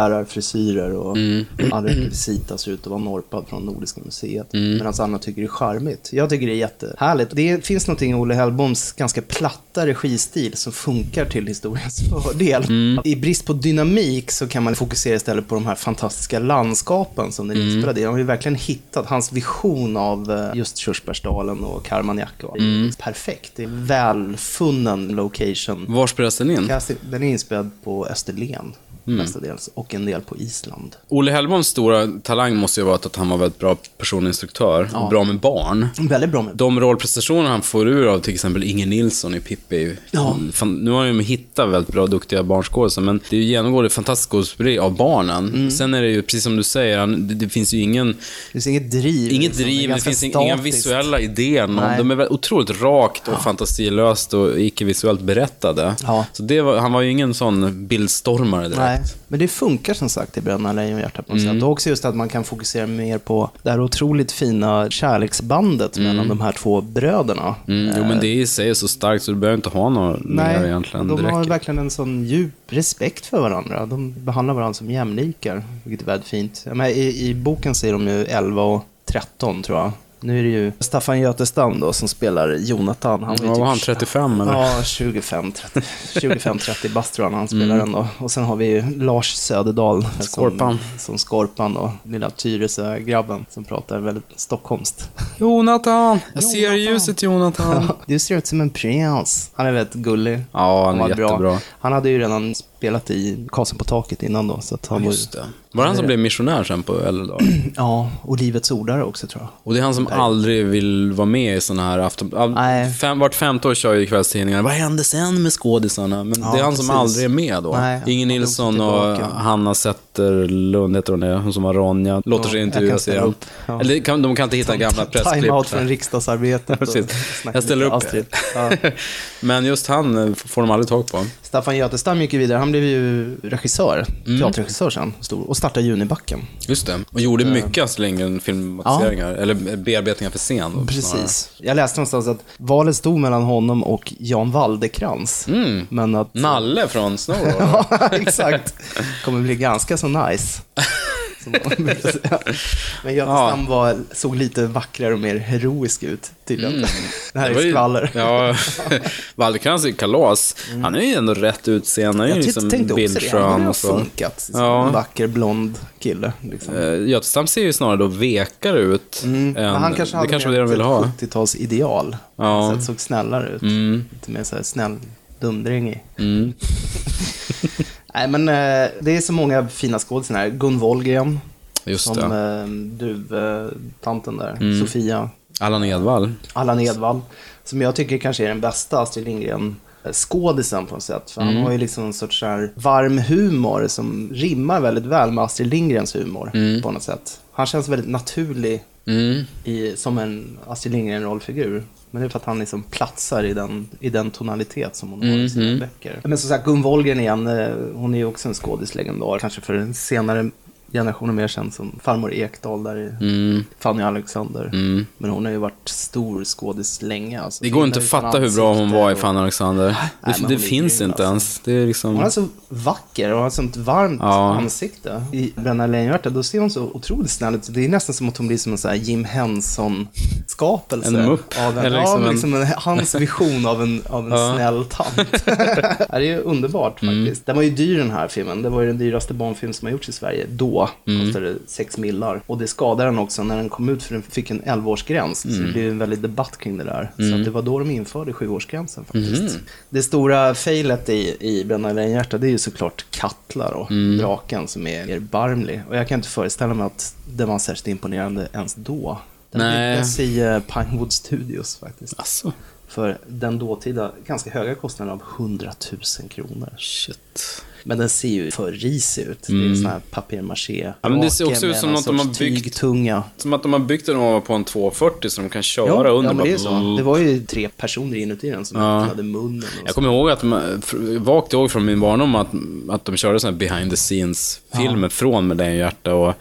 slöjdlärarfrisyrer och Mm. all rekvisita ser ut att vara norpad från Nordiska museet. Mm. Medan andra tycker det är charmigt. Jag tycker det är jättehärligt. Det finns någonting i Olle Hellboms ganska platta registil som funkar till historiens fördel. Mm. I brist på dynamik så kan man fokusera istället på de här fantastiska landskapen som den Mm. inspelad i. Han har ju verkligen hittat hans vision av eh, just Körsbärsdalen och Karmanjak. och- Mm. Perfekt. Är välfunnen location. Var spelas den in? Den är inspelad på Österlen Mm. mestadels och en del på Island. Olle Hellboms stora talang måste ju vara att han var väldigt bra personinstruktör och bra med barn. Väldigt bra med De rollprestationer han får ur av till exempel Inger Nilsson i Pippi. Ja. Fan, nu har de ju hittat väldigt bra, duktiga barnskådisar, men det är ju genomgående fantastiskt skådespeleri av barnen. Mm. Sen är det ju, precis som du säger, han, det, det finns ju ingen, Det finns inget driv. inget liksom. driv, det ganska finns inga statiskt. visuella idéer. Nej. De är otroligt rakt och fantasilöst och icke-visuellt berättade. Ja. Så det var, han var ju ingen sån bildstormare direkt. Nej, men det funkar som sagt i Bröderna Lejonhjärta på något Mm. sätt. Och också just att man kan fokusera mer på det här otroligt fina kärleksbandet mellan de här två bröderna. Mm, jo, men det i sig är så starkt så du behöver inte ha något mer Nej, egentligen. de har verkligen en sån djup respekt för varandra. De behandlar varandra som jämlikar, vilket är väldigt fint. Menar, i, I boken säger de ju 11 och 13 tror jag. Nu är det ju Staffan Götestam då som spelar Jonathan. Han ju Ja, typ- var han 35 eller? Ja, 25-30 25-30 bast tror jag han spelar den då. Och sen har vi ju Lars Söderdahl. Mm. Skorpan. Som, som Skorpan och lilla Tyresö-grabben som pratar väldigt stockholmskt. Jonathan! Jag ser Jonathan. ljuset Jonathan. Du ser ut som en prins. Han är väldigt gullig. Ja, han är var jättebra. Han hade ju redan spelat i Karlsson på taket innan då. Så att han Just var, det. Var det han som blev missionär sen på äldre dagar? Ja, och Livets ordare också tror jag. Och det är han som aldrig vill vara med i såna här afton... Nej. Fem, vart femte år kör ju kvällstidningarna. Vad hände sen med skådisarna? Men Ja, det är han som precis. aldrig är med då. Nej, drog Nilsson och. Hanna Zetterlund heter hon det, hon som var Ronja. Låter Ja, sig jag intervjuas igen. upp. Ja. Eller kan, de kan inte hitta gamla pressklipp. Time-out från riksdagsarbetet. Precis. Jag ställer upp. Ja. Men just han eh, får de aldrig tag på. Staffan Götestam gick ju vidare. Han blev ju regissör, Mm. teaterregissör sen, och startade Junibacken. Just det. Och gjorde mycket Astrid Lindgren filmatiseringar. Eller bearbetningar för scen. då, snarare. Precis. Jag läste någonstans att valet stod mellan honom och Jan Waldekrans. Mm. Men att... Nalle från Snow Ja, exakt. Kommer bli ganska så nice. Men Götestam var, såg lite vackrare och mer heroisk ut, tydligen. Det här Mm. Det är ju- skvaller. Ja, Waldekrans är ju kalas. Han är ju ändå rätt utseende. Han är ju Jag liksom det. Han bildskön har och så. funkat. Som Ja. En vacker blond kille. Liksom. Eh, Götestam ser ju snarare då vekare ut. Mm. än- Men han kanske det kanske var det de ville ha. 70-tals ideal. Ja. Så att såg snällare ut. Mm. Lite mer så här snäll dumdrängig. Mm. Nej, men eh, det är så många fina skådisar här. Gun Wollgren, Just som det. eh, duv-tanten där. Mm. Sofia. Allan Edwall. Allan Edwall. Som jag tycker kanske är den bästa Astrid Lindgren skådisen på något sätt. För Mm. han har ju liksom en sorts så här varm humor som rimmar väldigt väl med Astrid Lindgrens humor Mm. på något sätt. Han känns väldigt naturlig Mm. i, som en Astrid Lindgren-rollfigur. Men det är för att han liksom platsar i den, i den tonalitet som hon har i sina Mhm. böcker. Men som sagt, Gun Wollgren igen, eh, hon är ju också en skådislegendar. Kanske för den senare generationen mer känd som farmor Ekdahl där i Mm. Fanny Alexander. Men hon har ju varit stor skådis länge. Alltså. Det går inte att fatta hur bra hon var i och- Fanny Alexander. Nej, men Det, finns inte alltså. ens. Det är liksom... Hon är så vacker och har ett sånt varmt Ja. ansikte. I Bränna lejonhjärta, då ser hon så otroligt snäll ut. Det är nästan som att hon blir som en sån här Jim Henson-skapelse. En mupp. Av en, Eller ja, liksom en- liksom en, hans vision av en, av en Ja. snäll tant. det är ju underbart Mm. faktiskt. Den var ju dyr den här filmen. Det var ju den dyraste barnfilm som har gjorts i Sverige då. Mm. Kostade 6 millar. Och det skadade den också när den kom ut för den fick en 11-årsgräns. Så Mm. det blev en väldig debatt kring det där. Så att det var då de införde 7-årsgränsen faktiskt. Mm. Det stora failet i, i Bränna lejonhjärta det är ju såklart Katla då, Mm. draken som är erbarmlig. Och jag kan inte föreställa mig att den var särskilt imponerande ens då. Den Nej. byggdes i eh, Pinewood Studios faktiskt. Alltså, För den dåtida ganska höga kostnaden av 100 000 kronor. shit. Men den ser ju för risig ut. Det är en sån här papier-maché. Mm. Ja, men det ser också ut som något de har byggt. tygtunga. Som att de har byggt den ovanpå en 240 så de kan köra Ja, under. ja, men det är så. Det var ju tre personer inuti den som Ja. öppnade munnen. Jag kommer ihåg att, fr- vagt ihåg från min barndom att, att de körde såna här behind the scenes-filmer från Med hjärta och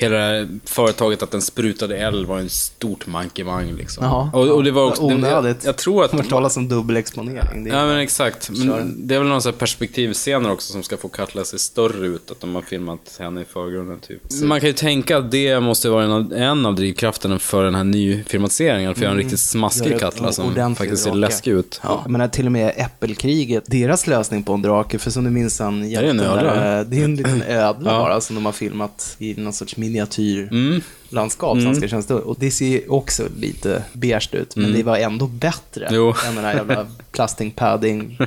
hela det här företaget att den sprutade eld var en stort mankemang liksom. Jaha. och, och det var också... Onödigt. Jag, jag tror att... Det talas om dubbelexponering. Det Ja men exakt. Men det är väl någon sån här perspektivscener också som ska få Katla se större ut. Att de har filmat henne i förgrunden typ. Man kan ju tänka att det måste vara en av, en av drivkrafterna för den här nyfilmatiseringen. För att göra en riktigt Mm. Smaskig det Katla som faktiskt ser drake. läskig ut. Ja, jag menar till och med Äppelkriget, deras lösning på en drake, för som du minns han, är en ödla. där, Det är en liten ödla Ja. Mm. bara som de har filmat i någon sorts miniatyrlandskap. Så han ska kännas stor. Och det ser ju också lite beige ut, men det var ändå bättre Mm. Jo. än den här jävla plasting padding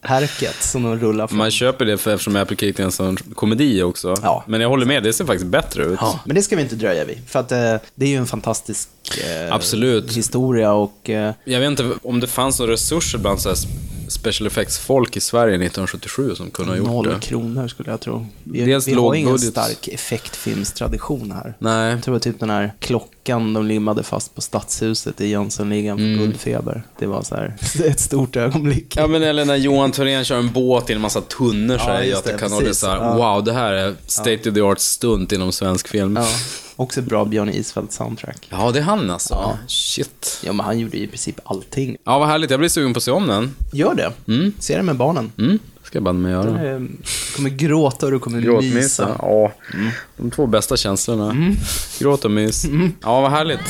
härket som de rullar fram. Man köper det för, eftersom Apple Cake är en sån komedi också. Ja. Men jag håller med, det ser faktiskt bättre ut. Ja, men det ska vi inte dröja vid, för att eh, det är ju en fantastisk eh, Absolut. historia och eh, Jag vet inte om det fanns några resurser bland så här special effects-folk i Sverige 1977 som kunde ha gjort noll det. kronor skulle jag tro. Vi, Dels vi har ingen budget. stark effektfilmstradition här. Nej. Jag tror typ den här klockan de limmade fast på Stadshuset i Jönssonligan för guldfeber. Det var så här ett stort ögonblick. Mm. Ja, men eller när Johan Thorén kör en båt i en massa tunnor så Ja, här i Göta kanal. Det är så här, Ja. wow, det här är state of the art stunt inom svensk film. Ja. Också ett bra Björn Isfält soundtrack. Ja, det är han alltså. Ja. Shit. Ja, men han gjorde ju i princip allting. Ja, vad härligt. Jag blir sugen på att se om den. Gör det. Se det med barnen. Mm, ska jag banne mig göra. Eh, Du kommer gråta och du kommer mysa. Ja, de två bästa känslorna. Gråt och mys. Ja, vad härligt.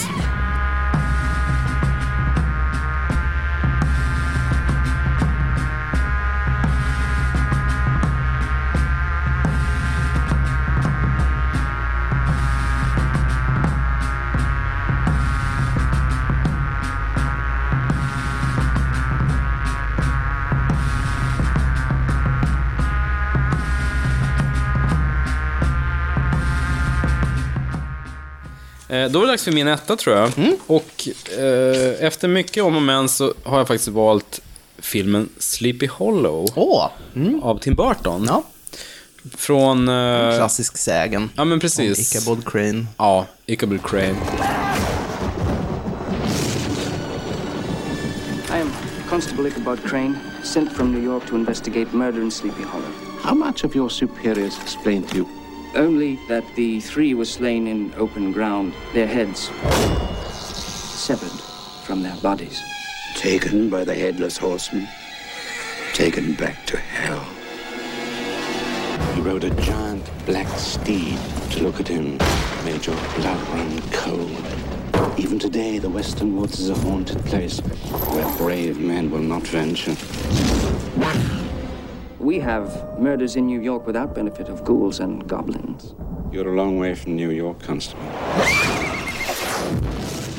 Då är det dags för min etta tror jag. Och eh, efter mycket om och men så har jag faktiskt valt filmen Sleepy Hollow Åh, mm. av Tim Burton. ja. Från... eh, Klassisk sägen. ja, men Om precis. Ichabod Crane. Ja, Ichabod Crane. I am Constable Ichabod Crane, sent from New York to investigate murder in Sleepy Hollow. How much of your superiors explained to you? Only that the three were slain in open ground, their heads severed from their bodies. Taken by the headless horseman, taken back to hell. He rode a giant black steed. To look at him made your blood run cold. Even today, the Western Woods is a haunted place where brave men will not venture. We have murders in New York without benefit of ghouls and goblins. You're a long way from New York, Constable.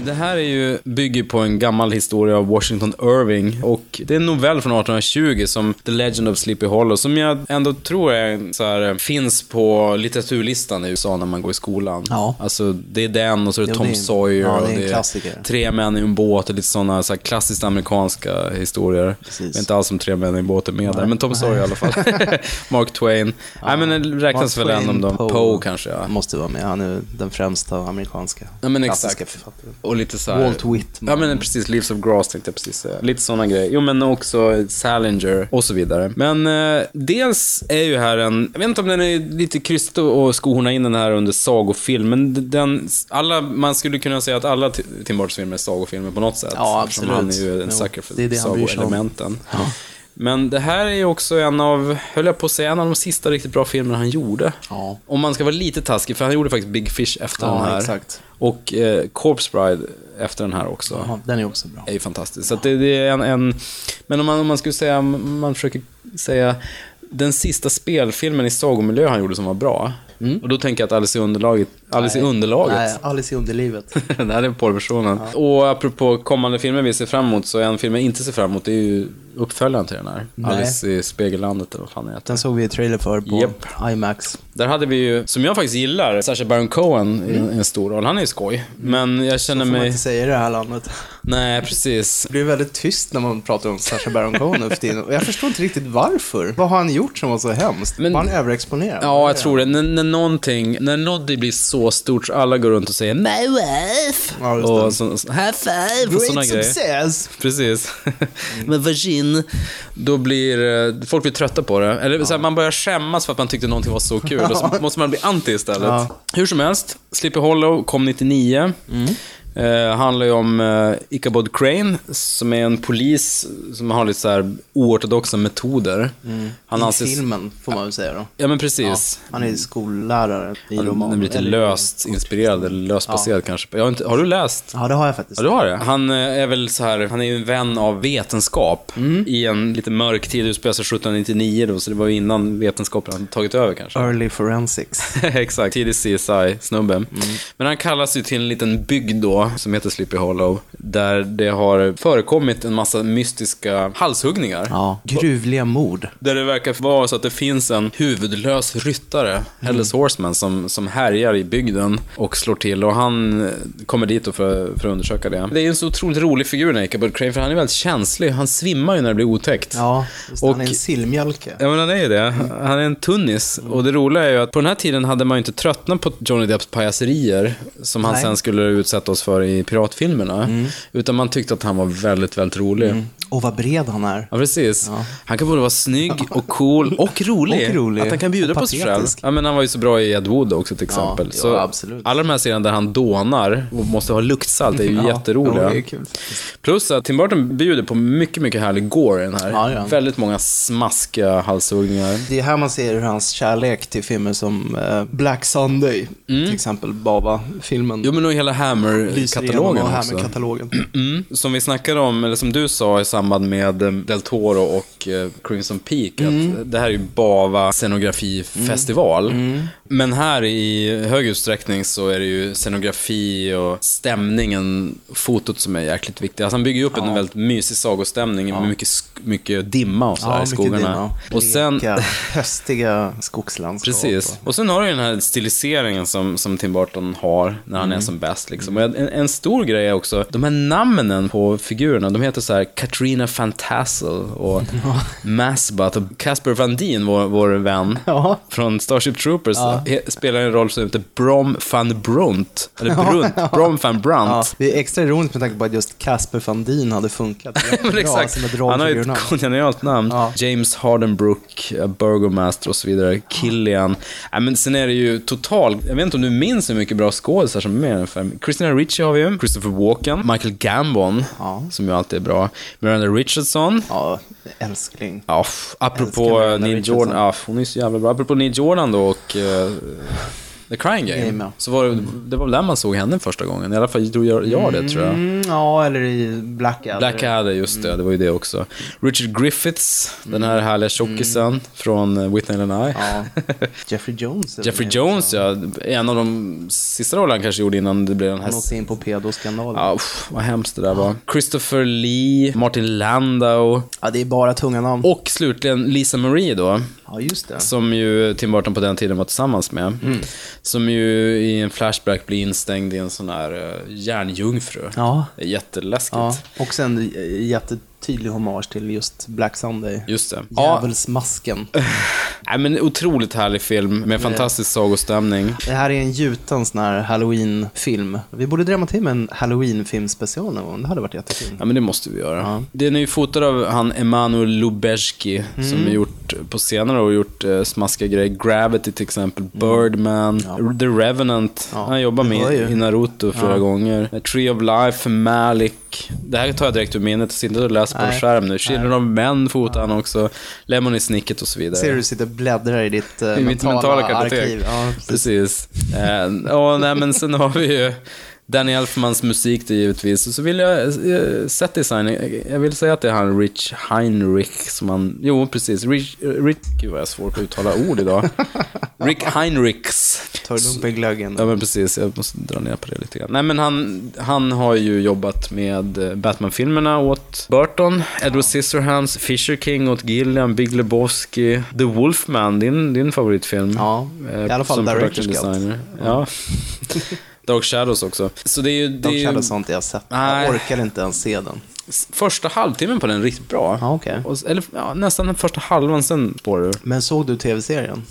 Det här är ju, bygger på en gammal historia av Washington Irving. Och det är en novell från 1820 som The Legend of Sleepy Hollow, som jag ändå tror är, så här, finns på litteraturlistan i USA när man går i skolan. Ja. Alltså, det är den och så är det Jo, Tom det är Sawyer. ja, det är och en klassiker. Tre män i en båt och lite sådana så här, klassiskt amerikanska historier. Precis. Det är inte alls som Tre män i en båt är med där, men Tom Sawyer i alla fall. Mark Twain. Nej, men det räknas Mark väl en av dem. Poe. Poe kanske, ja. Måste vara med. Han är den främsta amerikanska Ja, men klassiska exakt. författaren. Och och lite så här... Walt Whitman. Ja men precis, Leaves of Grass tänkte jag precis säga. Lite sådana grejer. Jo men också Salinger och så vidare. Men eh, dels är ju här en, jag vet inte om den är lite krystat och skohorna in den här under sagofilm, men den, alla, man skulle kunna säga att alla Ti- Tim Burtons filmer är sagofilmer på något sätt. Ja, absolut. Han är ju en Jo, sucker för det är Men det här är ju också en av, höll jag på att säga, en av de sista riktigt bra filmerna han gjorde. Ja. Om man ska vara lite taskig, för han gjorde faktiskt Big Fish efter Ja, den här. exakt. Och eh, Corpse Bride efter den här också. Ja, den är också bra. är ju fantastisk. Så det, det är en, en... Men om man, om man skulle säga, man försöker säga den sista spelfilmen i sagomiljö han gjorde som var bra. Och då tänker jag att Alice i underlaget, Alice i underlaget. Nej, Alice i underlivet. det här är porrversionen. Och apropå kommande filmer vi ser fram emot, så en film jag inte ser fram emot, det är ju uppföljaren till den här. Nej. Alice i Spegellandet eller vad fan heter. Den såg vi i trailer för på Japp. IMAX. Där hade vi ju, som jag faktiskt gillar, Sacha Baron Cohen i en, i en stor roll. Han är ju skoj. Men jag känner Får man mig... inte säga i det här landet. Nej, precis. Det blir väldigt tyst när man pratar om Sacha Baron Cohen nu för tiden. Och jag förstår inte riktigt varför. Vad har han gjort som var så hemskt? Men- var han överexponerad? Ja, jag tror det. När, när någonting, när Noddy blir så stort så alla går runt och säger My wife! Ja, och så, så, high five! Och såna Great grejer. success! Precis. Men vagin, då blir eh, folk blir trötta på det. Eller så här, man börjar skämmas för att man tyckte någonting var så kul. Och så måste man bli anti istället. Ja. Hur som helst, Sleepy Hollow kom 99. Eh, handlar ju om eh, Ichabod Crane, som är en polis som har lite så här oortodoxa metoder. Han I anses... filmen, får man väl säga då. Ja, men precis. Han är skollärare i roman. Den blir lite eller- löst inspirerad, eller löst baserad kanske. Jag har, inte, har du läst? Ja, det har jag faktiskt. Ja, du har det. Han eh, är väl så här, han är ju en vän av vetenskap i en lite mörk tid. Det utspelar sig 1799 då, så det var ju innan vetenskapen hade tagit över kanske. Early forensics. Exakt, tidig CSI-snubbe. Men han kallas ju till en liten bygd då, som heter Sleepy Hollow, där det har förekommit en massa mystiska halshuggningar. Ja. Gruvliga mord. Där det verkar vara så att det finns en huvudlös ryttare, Headless Horseman, som, som härjar i bygden och slår till. Och han eh, kommer dit för, för att undersöka det. Det är en så otroligt rolig figur, den Ichabod Crane, för han är väldigt känslig. Han svimmar ju när det blir otäckt. Ja, just det. han är Och- en sillmjölke. Ja men han är ju det. Han är en tunnis. Och det roliga är ju att på den här tiden hade man ju inte tröttnat på Johnny Depps pajaserier, som han Nej. sen skulle utsätta oss för i piratfilmerna. Utan man tyckte att han var väldigt, väldigt rolig. Och vad bred han är. Ja, precis. Han kan både vara snygg och cool och rolig. Och rolig. Att han kan bjuda Och på sig själv. Ja, men han var ju så bra i Ed Wood också till exempel. ja, så absolut. Alla de här scenerna där han dånar och måste ha luktsalt är ju Ja, jätteroliga. ja, det är kul. Plus att Tim Burton bjuder på mycket, mycket härlig gore i den här. Ja, ja. Väldigt många smaskiga halshuggningar. Det är här man ser hur hans kärlek till filmer som eh, Black Sunday, till exempel Bava-filmen, Jo, men och hela lyser igenom Hammer-katalogen och också. Hammer-katalogen. Mm. Som vi snackade om, eller som du sa i samband med eh, Del Toro och eh, Crimson Peak, att det här är ju Bava scenografifestival. Men här i hög utsträckning så är det ju scenografi och stämningen, fotot som är jäkligt viktigt. Alltså han bygger ju upp en väldigt mysig sagostämning med mycket, mycket dimma och sådär i mycket skogarna. Och sen, Bleka, höstiga skogslandskap. Precis. och- sen har du ju den här stiliseringen som, som Tim Burton har när han är som bäst. Liksom. Och en, en stor grej är också, de här namnen på figurerna, de heter så här Katrina Fantassel och Masbat och Casper Van Dien, vår, vår vän Ja. från Starship Troopers, he, spelar en roll som heter Brom van Brunt. Eller Brunt, Brom van Brunt. Ja, det är extra ironiskt med tanke på att just Casper Van Dien hade funkat Men exakt. Han har ju ett kongenialt namn. Ja. James Hardenbrook, eh, Burgomaster och så vidare. Killian. Ja, men sen är det ju total... Jag vet inte om du minns hur mycket bra skådisar som är med i den. Christina Ricci har vi ju. Christopher Walken. Michael Gambon, Ja. som ju alltid är bra. Miranda Richardson. Ja, älskling. Ja, apropå Neil Richardson. Jordan. Ja, hon är så jävla bra. Apropå Neil Jordan då och eh, The Crying Game. Game, ja. Så var det, det var väl där man såg henne första gången. I alla fall tror jag, jag det, tror jag. Mm, ja, eller i Blackadder. Blackadder, just det. Det var ju det också. Richard Griffiths, den här härliga tjockisen från eh, Whitney and I. Ja. Jeffrey Jones. Jeffrey Jones, ja. En av de sista rollerna han kanske gjorde innan det blev den här... Han åkte in på pedoskandalen. Ja, uff, vad hemskt det där var. Christopher Lee, Martin Landau Ja, det är bara tunga namn. och slutligen Lisa Marie då. Ja, just det. Som ju Tim Burton på den tiden var tillsammans med. Som ju i en flashback blir instängd i en sån här uh, järnjungfru. Ja. Det är jätteläskigt. Ja, och sen jättetydlig hommage till just Black Sunday. Just det. Djävulsmasken. Nej, men otroligt härlig film med fantastisk sagostämning. Det här är en gjuten sån här halloween-film. Vi borde drämma till med en halloween-film special någon gång. Det hade varit jättefint. Ja, men det måste vi göra. Den är ju fotad av han Emanuel Lubezki, Mm. som har gjort, på senare år gjort uh, smaskiga grejer. Gravity till exempel, Birdman, The Revenant. Mm. Ja, Han jobbar med i Naruto flera gånger. Tree of Life, Malik. Det här tar jag direkt ur minnet, jag sitter och läser på en skärm nu. Children of Men fotar han också. Lemon i Snicket och så vidare. Ser du sitter och bläddrar i ditt uh, I mentala kartotek. arkiv. Ja, precis. Precis. Eh, och, nej, men sen har vi ju Danny Elfmans musik då givetvis. Och så vill jag, eh, setdesign, jag vill säga att det är han Rich Heinrich som han, jo precis, Rich, Rich gud vad jag har svårt att uttala ord idag. Rick Heinrichs. Ta det lugnt med glöggen. Ja men precis, jag måste dra ner på det lite grann. Nej men han, han har ju jobbat med eh, Batman-filmerna åt Burton, Edward Scissorhands, Fisher King åt Gillian, Big Lebowski, The Wolfman, din, din favoritfilm. Ja, Eh, i alla fall Director's designer. Ja. Dark Shadows också. Så det är ju... Det är Dark ju Shadows har inte jag sett. Nej. Jag orkar inte ens se den. första halvtimmen på den är riktigt bra. Ja, okej. Och, eller ja, nästan den första halvan, sen spårar du. Men såg du tv-serien?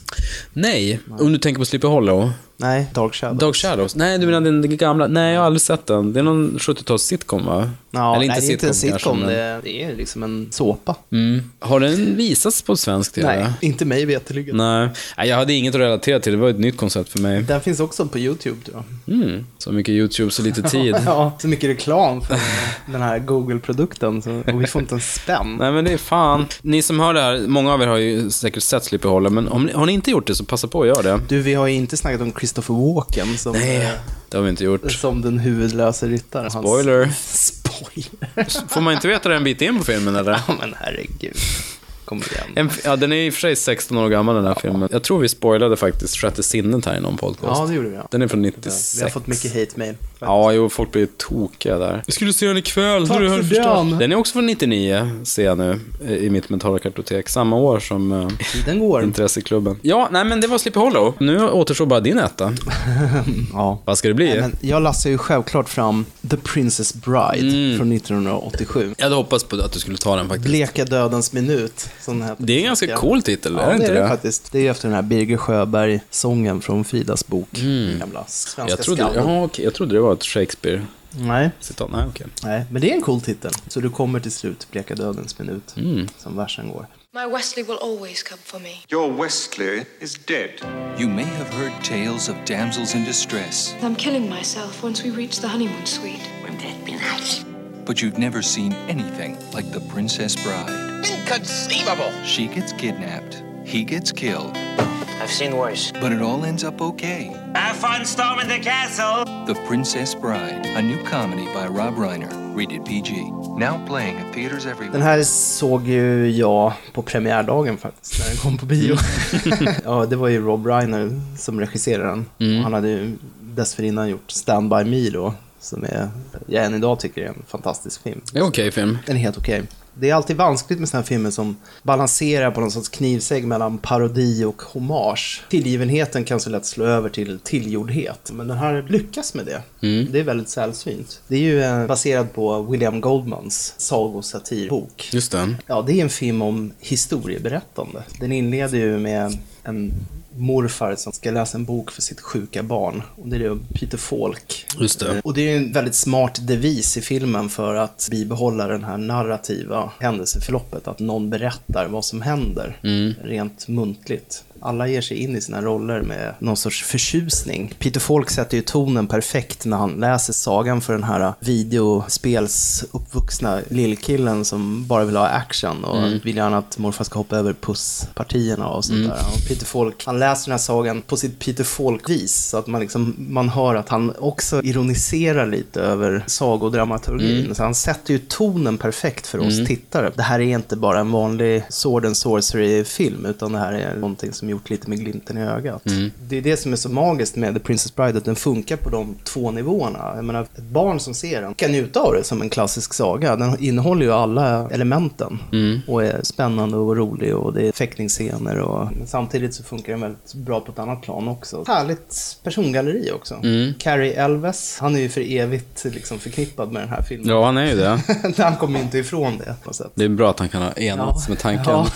Nej, om du tänker på Sleepy Hollow. Nej, Dark Shadows. Dark Shadows? Nej, du menar den gamla? Nej, jag har aldrig sett den. Det är någon 70-tals sitcom va? Ja, Eller inte nej, det är inte en sitcom, kanske, Det, det är liksom en såpa. Mm. Har den visats på svensk TV? Nej, inte mig veterligen. Nej. Nej, jag hade inget att relatera till. Det var ett nytt koncept för mig. Den finns också på YouTube, tror jag. Mm. Så mycket YouTube, så lite tid. Ja, så mycket reklam för den här Google-produkten. Och vi får inte en spänn. Nej men det är fan. Ni som hör det här, många av er har ju säkert sett Sleepy Hollow, men om ni, har ni inte gjort det så passa på att göra det. Du, vi har ju inte snackat om Christopher Walken som, eh, Det har vi inte gjort. som den huvudlösa ryttaren. Hans- Spoiler. Spoiler. Får man inte veta det en bit in på filmen eller? Ja, men herregud. Kom igen. En, ja, den är i och för sig 16 år gammal den här filmen. Jag tror vi spoilade faktiskt Sjätte sinnet här i någon podcast. Ja, det gjorde vi. Ja. Den är från 96. Vi har fått mycket hate-mail. Ja, jo, folk blir tokiga där. Vi skulle se den ikväll. Tack Hur har för du förstört? den. Den är också från 99, ser jag nu, eh, i mitt mentala kartotek. Samma år som uh, Den går. Intresseklubben. Ja, nej men det var Sleepy Hollow. Nu återstår bara din etta. Ja. Vad ska det bli? Nej, men jag lassar ju självklart fram The Princess Bride Mm. från 1987. Jag hade hoppats på att du skulle ta den faktiskt. Bleka dödens minut. Som den heter Det är en ganska cool titel, Ja, är det inte det är det det? faktiskt. Det är efter den här Birger Sjöberg-sången från Fridas bok. Den Gamla svenska Mm. Jag trodde, jaha, okej, jag trodde det var ett Shakespeare-citat. Nej, Nej, okej. nej, men det är en cool titel. Så du kommer till slut, Bleka dödens minut, Mm. som versen går. My Wesley will always come for me. Your Westley is dead. You may have heard tales of damsels in distress, I'm killing myself once we reach the honeymoon suite. Wouldn't that be nice? But you've never seen anything like the Princess Bride. Inconceivable! She gets kidnapped, he gets killed, I've seen worse. but it all ends up okay. Have fun storming the castle! The Princess Bride, a new comedy by Rob Reiner, rated PG. Now playing at theaters Den everywhere. här såg ju jag på premiärdagen faktiskt, när den kom på bio. Mm. ja, det var ju Rob Reiner som regisserade den. Mm. Han hade ju dessförinnan gjort Stand By Me då, som är, jag än idag tycker är en fantastisk film. Det är okej film. Den är helt okej. Det är alltid vanskligt med sådana här filmer som balanserar på någon sorts knivsägg mellan parodi och hommage. Tillgivenheten kan så lätt slå över till tillgjordhet, men den här lyckas med det. Det är väldigt sällsynt. Det är ju eh, baserad på William Goldmans sagosatirbok. Just det. Ja, det är en film om historieberättande. Den inleder ju med en morfar som ska läsa en bok för sitt sjuka barn. Och det är det Peter Falk. Just det. Och det är en väldigt smart devis i filmen för att bibehålla den här narrativa händelseförloppet. Att någon berättar vad som händer, rent muntligt. Alla ger sig in i sina roller med någon sorts förtjusning. Peter Falk sätter ju tonen perfekt när han läser sagan för den här videospelsuppvuxna lillkillen som bara vill ha action och vill gärna att morfar ska hoppa över pusspartierna och sånt där. Och Peter Falk, han läser den här sagan på sitt Peter Falk-vis så att man, liksom, man hör att han också ironiserar lite över sagodramaturgin. Så han sätter ju tonen perfekt för oss tittare. Det här är inte bara en vanlig sword and sorcery-film utan det här är någonting som gjort lite med glimten i ögat. Mm. Det är det som är så magiskt med The Princess Bride, att den funkar på de två nivåerna. Jag menar, ett barn som ser den kan njuta av det som en klassisk saga. Den innehåller ju alla elementen Mm. och är spännande och rolig och det är fäktningsscener och men samtidigt så funkar den väldigt bra på ett annat plan också. Härligt persongalleri också. Mm. Carrie Elves, han är ju för evigt liksom förknippad med den här filmen. Ja, han är ju det. han kommer inte ifrån det på sätt. Det är bra att han kan ha enats Ja. med tanken. Ja.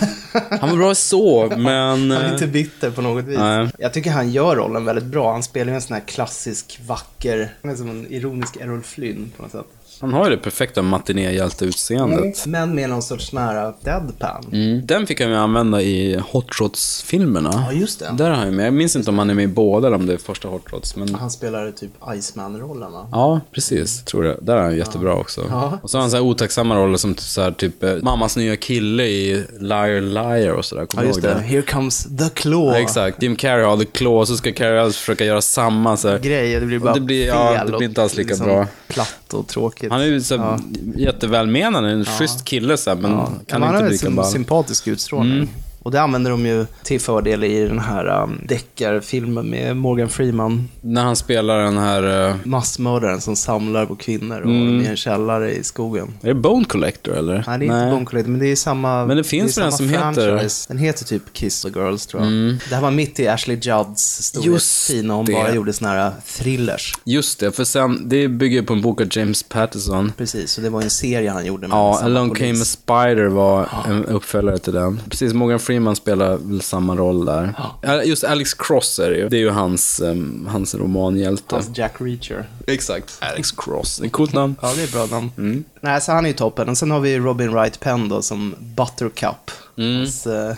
Han var bra så, men... Han är inte bitter på något vis. Nej. Jag tycker han gör rollen väldigt bra. Han spelar ju en sån här klassisk, vacker, som en ironisk Errol Flynn på något sätt. Han har ju det perfekta matinéhjälteutseendet. Men med någon sorts nära deadpan. Mm. Den fick han ju använda i Hot Shots-filmerna. Ja, just det. Där är han ju med. Jag minns inte om han är med i båda eller om det är första Hot Shots. Men... Han spelar typ Iceman-rollen va? Ja, precis. Tror det. Där är han jättebra också. Ja. Och så har han så här otacksamma roller som så här, typ eh, mammas nya kille i Liar Liar och sådär. Ja, Kommer du just det. det? Here comes the claw. Ja, exakt. Jim Carrey har The Claw, så ska Carrey Elves försöka göra samma. Så här. Grejer, det blir Och bara det blir- fel. ja, det blir inte alls lika liksom bra. Platt och tråkigt. Han är ju så Ja. jättevälmenande, en schysst kille så här, men Ja, kan men han inte har bli en sympatisk utstrålning. Mm. Och det använder de ju till fördel i den här um, deckarfilmen med Morgan Freeman. När han spelar den här... eh, Massmördaren som samlar på kvinnor och Mm. i en källare i skogen. är det Bone Collector eller? Nej, det är inte Bone Collector, men det är samma Men det finns det väl en som heter-. Den heter typ Kiss the Girls, tror jag. Mm. Det här var mitt i Ashley Judds storhetstid när hon det. bara gjorde såna här thrillers. Just det, för sen, det bygger på en bok av James Patterson. Precis, och det var en serie han gjorde med Ja, Along polis. Came a Spider var en uppföljare till den. Precis, Morgan Freeman spelar väl samma roll där. Ja. Just Alex Cross är det ju. Det är ju hans, um, hans romanhjälte. Hans Jack Reacher. Exakt. Alex Cross. Ett coolt namn. Ja, det är ett bra namn. Mm. Nej, så han är ju toppen. Och sen har vi Robin Wright Penn då som Buttercup. Mm. Hans eh,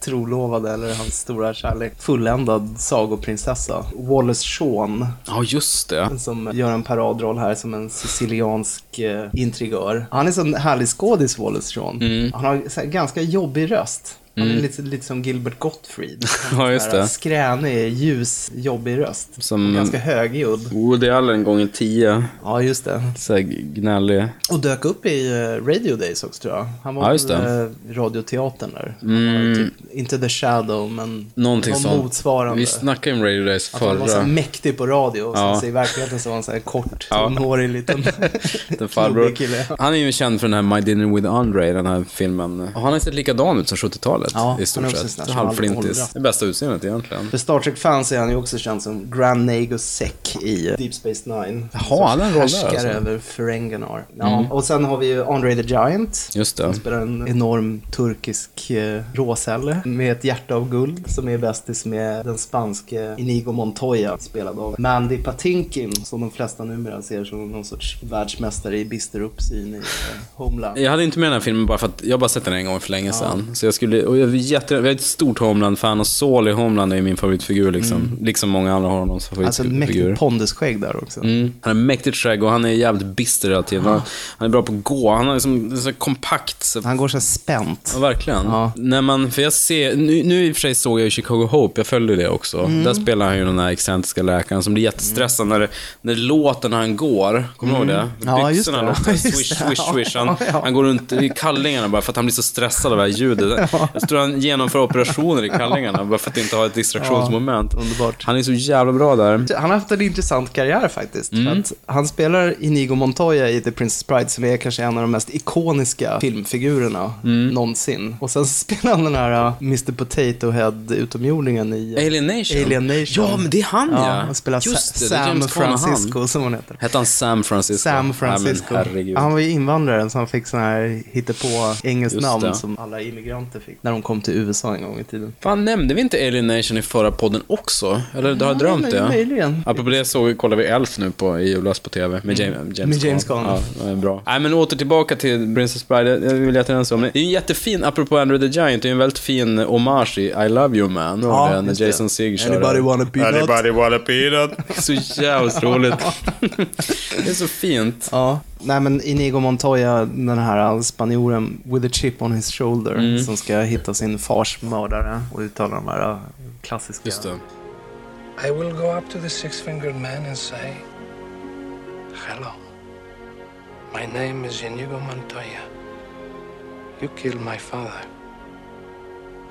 trolovade, eller hans stora kärlek. Fulländad sagoprinsessa. Wallace Shawn. Ja, just det. Som gör en paradroll här som en siciliansk eh, intrigör. Han är så en härlig skådis, Wallace Shawn. Mm. Han har så här, ganska jobbig röst. Han är Mm. lite, lite som Gilbert Gottfried. Ja, just det. Skränig, ljus, jobbig röst. Som Ganska högljudd. Woody Allen gånger tio. Ja, just det. Så gnällig. Och dök upp i eh, Radio Days också tror jag. Han var Ja, just det. eh, radioteatern där. Mm. typ, inte The Shadow, men Någonting någon sånt. motsvarande. Vi snackade om Radio Days Att han var så förra. mäktig på radio och Ja. så i verkligheten så var han så här kort, Ja. tonhårig liten Den farbror. Han är ju känd för den här My Dinner with Andre, den här filmen. Och han har sett likadan ut som 70-talet Ja, i han stort sett. Halvflintis. Det bästa utseendet egentligen. För Star Trek-fans är han ju också känd som Grand Nagus Sek i Deep Space Nine. Jaha, han en roll där alltså. över Ferenginar. Ja, Mm. och sen har vi ju Andre the Giant. Just Han det. spelar en enorm turkisk eh, råsälle med ett hjärta av guld som är bästis med den spanske Inigo Montoya spelad av Mandy Patinkin som de flesta numera ser som någon sorts världsmästare i bister uppsyn i eh, Homeland. Jag hade inte med den här filmen bara för att jag bara sett den en gång för länge sedan. Så jag skulle, och jag är, jätte, jag är ett stort Homeland-fan och Saul i Homeland är min favoritfigur liksom. Liksom många andra har honom som Alltså favoritfigur. mäktigt pondusskägg där också. Mm. Han har mäktigt skägg och han är jävligt bister hela tiden. Han, han är bra på att gå. Han är liksom, så kompakt. Så, Han går så spänt. ja, verkligen. Ja. När man, för jag ser, nu, nu i och för sig såg jag ju Chicago Hope, jag följde det också. Mm. Där spelar han ju den här excentriska läkaren som blir jättestressad när, det, när det låter när han går. Kommer du ihåg det? Mm. Ja, just det. låter swish, det. swish, swish. Han, Ja, ja. han går runt i kallingarna bara för att han blir så stressad av det här ljudet. Jag tror han genomför operationer i kallingarna bara för att inte ha ett distraktionsmoment. Underbart. Han är så jävla bra där. Han har haft en intressant karriär faktiskt. Mm. Han spelar Inigo Montoya i The Princess Bride som är kanske en av de mest ikoniska filmfigurerna Mm. någonsin. Och sen spelar han den här uh, Mr Potato Head utomjordingen i uh, Alien Nation. Alien Nation. Ja, men det är han ja. Han spelar Just det, det Sam Caan och han. Francisco som han heter. Hette han Sam Francisco? Sam Francisco. Ja, herregud. han var ju invandrare så han fick sån här hittepå engelskt namn det. som alla immigranter fick när de kom till USA en gång i tiden. Fan, nämnde vi inte Alien Nation i förra podden också? Eller har jag drömt men det? möjligen. Apropå det så kollar vi Elf nu på, i julas på TV med James, James, Med James Caan. Ja, det är bra. Nej, men åter tillbaka till Princess Bride. Jag vill jättegärna om det. Det är ju en jättefin, apropå Andrew the Giant, det är en väldigt fin hommage i I Love You Man. Ja, Ja, när. Jason Segg kör Anybody wanna peanut? Anybody wanna peanut? Så jävligt roligt. det är så fint. Ja, nej men Inigo Montoya, den här spanjoren with a chip on his shoulder, Mm. som ska hitta sin fars mördare och uttala de här äh, klassiska... Just det. I will go up to the six-fingered man and say, Hello. My name is Inigo Montoya. You killed my father.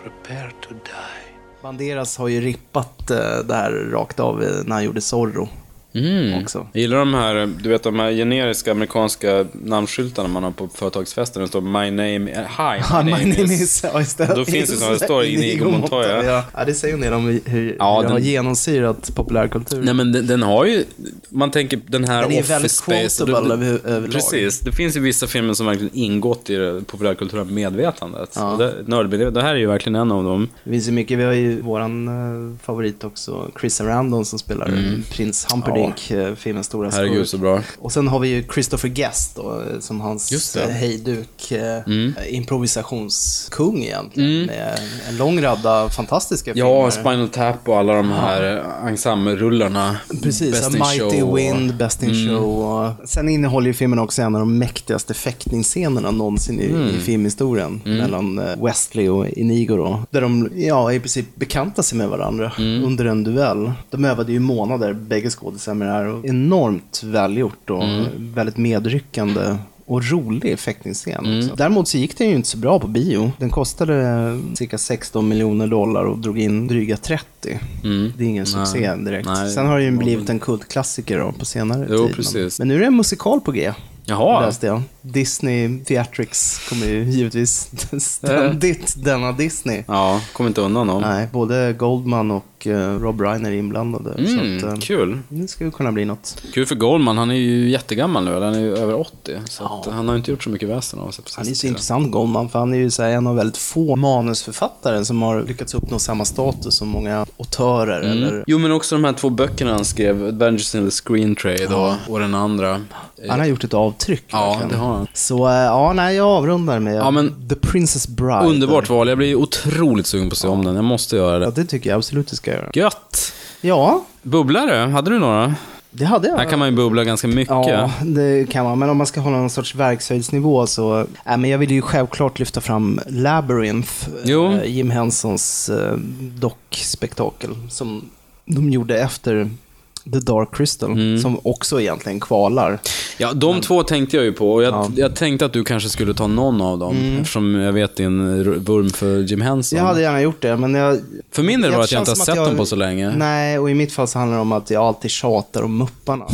Prepare to die. Banderas har ju rippat eh, det här rakt av eh, när han gjorde Zorro. Mm. Också. Jag gillar de här, du vet de här generiska amerikanska namnskyltarna man har på företagsfester. Det står My name, eh, hi, Ja, my, name, is... is... Ja, det. Då finns det som det står Inigo Montoya. Ja. ja, det säger en del om hur, Ja, den- har genomsyrat populärkulturen. Nej men den, den har ju, man tänker den här Den är Office väldigt Space. quotable det- över- överlag. Precis, det finns ju vissa filmer som verkligen ingått i det populärkulturella medvetandet. Ja. Det, det här är ju verkligen en av dem. Det finns ju mycket, vi har ju våran eh, favorit också, Chris Sarandon som spelar Mm. prins Humperdinck, eh, filmens stora Herregud skurk. så bra. Och sen har vi ju Christopher Guest då, eh, som hans eh, hejduk, Mm. improvisationskung egentligen. Med en lång radda fantastiska filmer. Ja, Spinal Tap och alla de här ensemble-rullarna. Precis, Best in Mighty Show Wind, Best in Mm. Show. Sen innehåller ju filmen också en av de mäktigaste fäktningsscenerna någonsin i, Mm. i filmhistorien. Mellan eh, Wesley och Inigo då. Där de, ja, i princip bekantar sig med varandra Mm. under en duell. De övade ju månader, bägge skådisar det här. Och enormt välgjort och Mm. väldigt medryckande. Och rolig fäktningsscen Mm. Däremot så gick den ju inte så bra på bio. Den kostade cirka 16 miljoner dollar och drog in dryga 30. Mm. Det är ingen Nej. succé direkt. Nej, Sen har det ju blivit en kultklassiker då, på senare Jo, tid. precis. Men, men nu är det en musikal på G. Jaha. Läste jag. Disney Theatrics kommer ju givetvis ständigt denna Disney. Ja, kommer inte undan dem. Nej, både Goldman och eh, Rob Reiner är inblandade. Mm, så att, eh, kul. Det skulle kunna bli något. Kul för Goldman, han är ju jättegammal nu, han är ju över 80. Så att han har inte gjort så mycket väsen av sig på Han är så tiden. intressant Goldman, för han är ju så här, en av väldigt få manusförfattare som har lyckats uppnå samma status som många autörer. Mm. Eller... Jo, men också de här två böckerna han skrev, Adventures in the Screen Trade och, och den andra. Han har gjort ett avtryck. Ja, verkligen. det har han. Så eh, ja, nej, jag avrundar med Ja, men- The Princess Bride. Underbart val, jag blir otroligt sugen på att se om den. Jag måste göra Ja, det. det tycker jag absolut du ska göra. Gött! Ja, Bubblare, hade du några? det hade jag. Här kan man ju bubbla ganska mycket. Ja, det kan man. Men om man ska hålla någon sorts verkshöjdsnivå så... Äh, men jag vill ju självklart lyfta fram Labyrinth, Jo. eh, Jim Hensons eh, dockspektakel som de gjorde efter The Dark Crystal, Mm. som också egentligen kvalar. Ja, de två tänkte jag ju på och jag, Ja. jag tänkte att du kanske skulle ta någon av dem. Mm. Eftersom jag vet din vurm för Jim Henson. Jag hade gärna gjort det, men jag... För min del var det att jag inte har som sett att dem på så länge. Nej, och i mitt fall så handlar det om att jag alltid tjatar om mupparna.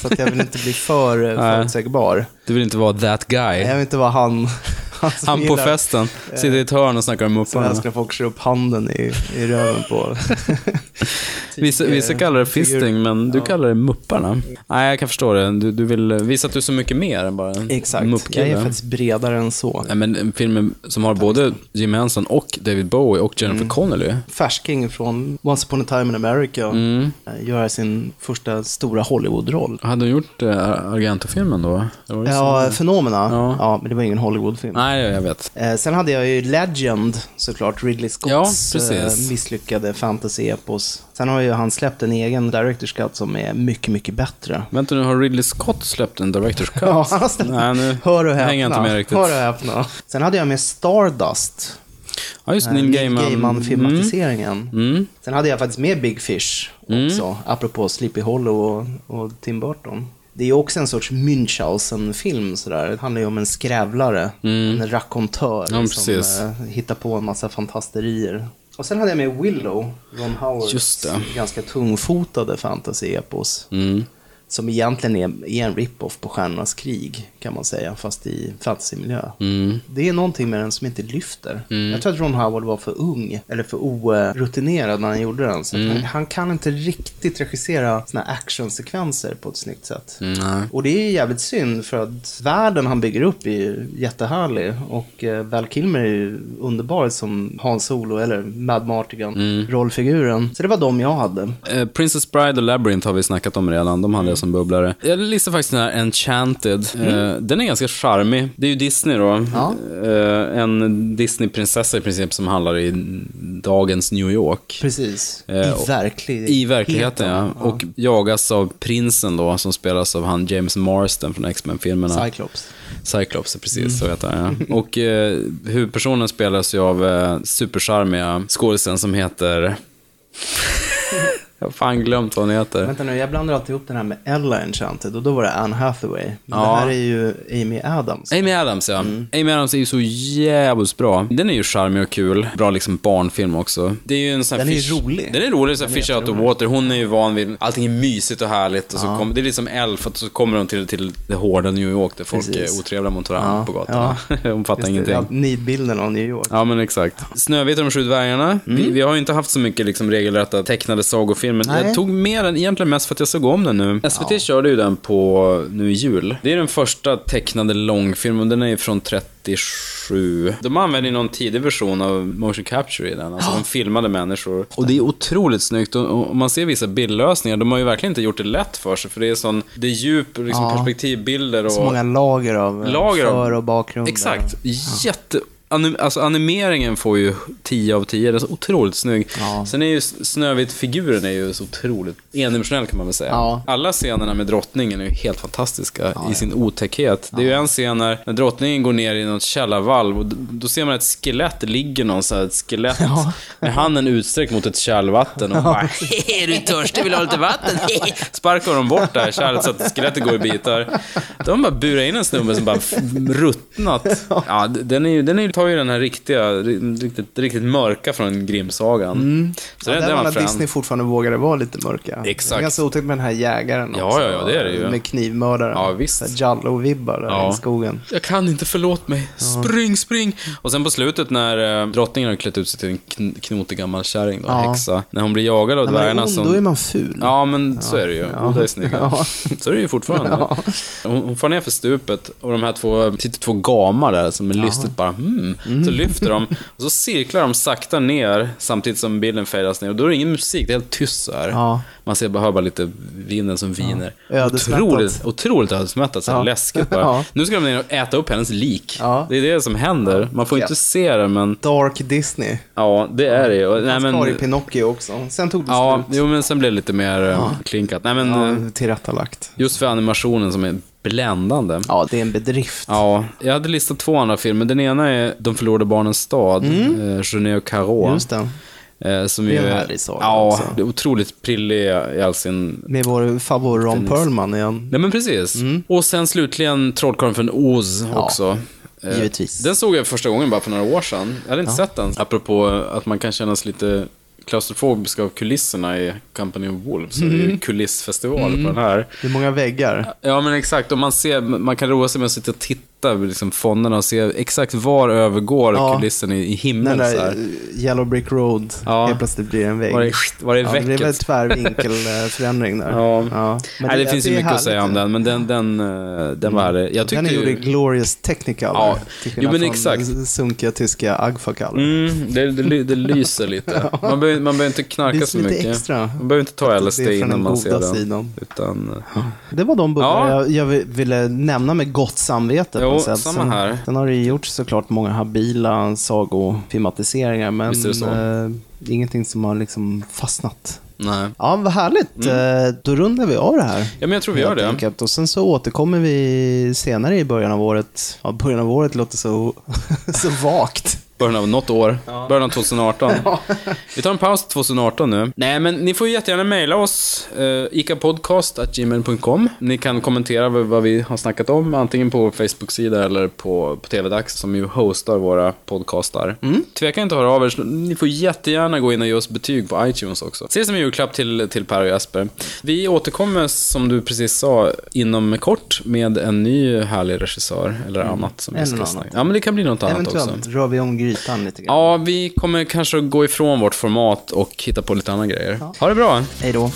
så att jag vill inte bli för eh, Nej. förutsägbar. Du vill inte vara that guy. Jag vill inte vara han. Han, som Han på festen, sitter i ett hörn och snackar om Som mupparna. älskar folk kör upp handen i, i röven på. Vissa, vissa kallar det fisting, men du kallar det mupparna. Nej, jag kan förstå det. Du, du vill visa att du är så mycket mer än bara en Exakt, muppkille. jag är faktiskt bredare än så. Nej, men en film som har både Jim Henson och David Bowie och Jennifer Mm. Connelly. Färsking från Once upon a time in America. Mm. eh, Göra sin första stora Hollywood-roll. Hade hon gjort eh, Argento-filmen då? Ja, så- Fenomena. Ja. Ja. men det var ingen Hollywood-film. Nej, jag vet. Eh, sen hade jag ju Legend, såklart, Ridley Scotts Ja, eh, misslyckade fantasy-epos. Sen har ju han släppt en egen director's cut som är mycket, mycket bättre. Vänta nu, har Ridley Scott släppt en Director's Cut? Ja, han har släppt Nej, nu Hör och häpna. hänger jag inte med riktigt. Hör och häpna. Sen hade jag med Stardust. Ja, just Eh, Neil Gaiman. Gaiman-filmatiseringen. Mm. Sen hade jag faktiskt med Big Fish Mm. också, apropå Sleepy Hollow och, och Tim Burton. Det är också en sorts Münchhausen-film sådär. Det handlar ju om en skrävlare, en rakontör Mm. Ja, som eh, hittar på en massa fantasterier. Och sen hade jag med Willow, Ron Howards ganska tungfotade fantasy-epos. Mm. Som egentligen är, är en rip-off på Stjärnornas krig, kan man säga, fast i fantasymiljö. Mm. Det är någonting med den som inte lyfter. Jag tror att Ron Howard var för ung, eller för orutinerad när han gjorde den. Så Mm. han, han kan inte riktigt regissera här actionsekvenser på ett snyggt sätt. Nej. Och det är jävligt synd, för att världen han bygger upp är ju jättehärlig. Och eh, Val Kilmer är ju underbar som Han Solo, eller Mad Martigan, Mm. rollfiguren. Så det var de jag hade. Eh, Princess Bride och Labyrinth har vi snackat om redan. De hade jag som bubblare. Jag listar faktiskt den här Enchanted. Eh, den är ganska charmig. Det är ju Disney då. Mm. Ja. Eh, en Disney-prinsessa i princip som handlar i dagens New York. Precis. Eh, I och- verklig- I verkligheten, ja. ja. Och jagas av prinsen då, som spelas av han James Marsden från X-Men-filmerna. Cyclops. Cyclops, precis Mm. så heter han ja. Och eh, huvudpersonen spelas ju av eh, supercharmiga skådisen som heter... Jag har fan glömt vad hon heter. Vänta nu, jag blandar alltid ihop den här med Ella Enchanted och då var det Anne Hathaway. Men Ja. det här är ju Amy Adams. Amy Adams ja. Mm. Amy Adams är ju så jävligt bra. Den är ju charmig och kul. Bra liksom barnfilm också. Det är ju en sån här Den är ju fish... rolig. Den är rolig, så här Den är fish out of water. Hon är ju van vid, allting är mysigt och härligt. Och så Ja. kommer, det är liksom Elf, och så kommer hon till, till det hårda New York där folk Precis. är otrevliga mot varandra Ja, på gatorna. Hon fattar Just det, ingenting. ja, Nidbilden av New York. Ja, men exakt. Snövit och de sju dvärgarna. Mm. Vi, vi har ju inte haft så mycket liksom, regelrätta tecknade sagofilmer. Nej. Jag tog med den egentligen mest för att jag såg om den nu. SVT körde ju den på nu i jul. Det är den första tecknade långfilmen. Den är ju från 37. De använder ju någon tidig version av motion capture i den. Alltså de filmade människor. Och det är otroligt snyggt. Och, och man ser vissa bildlösningar. De har ju verkligen inte gjort det lätt för sig. För det är sån, det är djup, liksom Ja. perspektivbilder och... Så många lager av eh, Lager för och bakgrund. Exakt. Jätte... Anim, alltså animeringen får ju 10 av 10, den är så otroligt snygg. Ja. Sen är ju Snövit-figuren är ju så otroligt endimensionell kan man väl säga. Ja. Alla scenerna med drottningen är ju helt fantastiska i sin otäckhet. Det är ju en scen när, när drottningen går ner i något källarvalv och då ser man ett skelett, ligger någon så här, ett skelett med handen utsträckt mot ett kärlvatten och bara Är du törstig, vill du ha lite vatten? Sparkar de bort det här kärlet så att skelettet går i bitar. De bara burar in en snubbe som bara ruttnat. Ja, den, är ju, den är, ju- tar ju den här riktiga, ri- riktigt, riktigt mörka från Grimsagan. Mm. Så Ja, den, där när frän. Disney fortfarande vågade vara lite mörka. Exakt. Det är ganska otäckt med den här jägaren Ja, också, ja, ja, det är det ju. Med knivmördaren. Ja, visst. Jallo-vibbar Ja. i skogen. Jag kan inte, förlåt mig. Spring, spring! Och sen på slutet när eh, drottningen har klätt ut sig till en kn- knotig gammal kärring, då, Ja. häxa. När hon blir jagad av man dvärgarna som... då är man ful. Ja, men så är det ju. Ja. Båda är snygga. Ja. Så är det ju fortfarande. Hon, hon far ner för stupet och de här två, sitter två gamar där som är lystigt bara hmm. Så lyfter de och så cirklar de sakta ner samtidigt som bilden fadas ner. Och då är det ingen musik, det är helt tyst så här. Ja. Man ser bara, hör bara lite vinden som viner. Ödesmättat. Otroligt, otroligt ödesmättat, så här Ja. läskigt bara. Ja. Nu ska de ner och äta upp hennes lik. Ja. Det är det som händer. Man får inte se det, men Dark Disney. ja, det är det ju. Nej, kvar i men, Pinocchio också. Sen tog det ja, slut. jo, men sen blev det lite mer ja. klinkat. Nej, men eh, Ja, tillrättalagt. just för animationen som är bländande. Ja, det är en bedrift. Ja, jag hade listat två andra filmer. Den ena är De förlorade barnens stad, mm. eh, och Caro. Just det. Eh, som Det är ju en härlig saga Ja, också. det är otroligt prillig i all sin... Med vår favorit Ron Perlman igen. Nej men precis. Och sen slutligen Trollkarlen från Oz också. Eh, givetvis. Den såg jag första gången bara för några år sedan. Jag hade inte sett den. Apropå att man kan känna sig lite klaustrofobisk av kulisserna i Company of Wolves. Så det är ju kulissfestival på den här. Det är många väggar. Ja men exakt, och man, ser, man kan roa sig med att sitta och titta liksom fonderna och se exakt var övergår Ja. kulissen i, i Den himlen så där eh, Yellow Brick Road, Ja. helt plötsligt blir det en vägg. Var det, var det ja, det är väcket? väl tvärvinkelförändring där. Ja. Men Nej, det, finns ju mycket att säga om den, men den, den, eh, den var härlig. Jag Den är tyckte gjord i ju... Glorious Technicolor. Ja. till Jo, men exakt. sunkiga tyska Agfa-color. Mm, det, det, det lyser lite. Man behöver, man behöver inte knarka så mycket. extra. Man behöver inte ta Det LSD innan den man ser den. sidan. Utan, Det var de Ja. jag, jag ville nämna med gott samvete. Jo, samma Sen, här. sen har det gjorts såklart många habila sagofilmatiseringar, men det eh, ingenting som har liksom fastnat. nej. Ja, vad härligt. Eh, Då rundar vi av det här. Ja, men jag tror vi gör det. enkelt. Och sen så återkommer vi senare i början av året. Ja, början av året låter så, så vagt. Början av något år. Början av 2018. Vi tar en paus till 2018 nu. Nej, men ni får jättegärna mejla oss. Uh, ikapodcast.gmail.com Ni kan kommentera vad, vi har snackat om, antingen på vår Facebook-sida eller på, på TV-dags, som ju hostar våra podcastar. Tveka inte att höra av er. Ni får jättegärna gå in och ge oss betyg på iTunes också. Se som en julklapp till, till Per och Jesper. Vi återkommer, som du precis sa, inom kort med en ny härlig regissör eller annat som vi ska snacka annat. Ja, men det kan bli något annat Eventuellt också. rör vi om grytan lite grann. Ja, vi kommer kanske gå ifrån vårt format och hitta på lite andra grejer. Ha det bra! Hej då.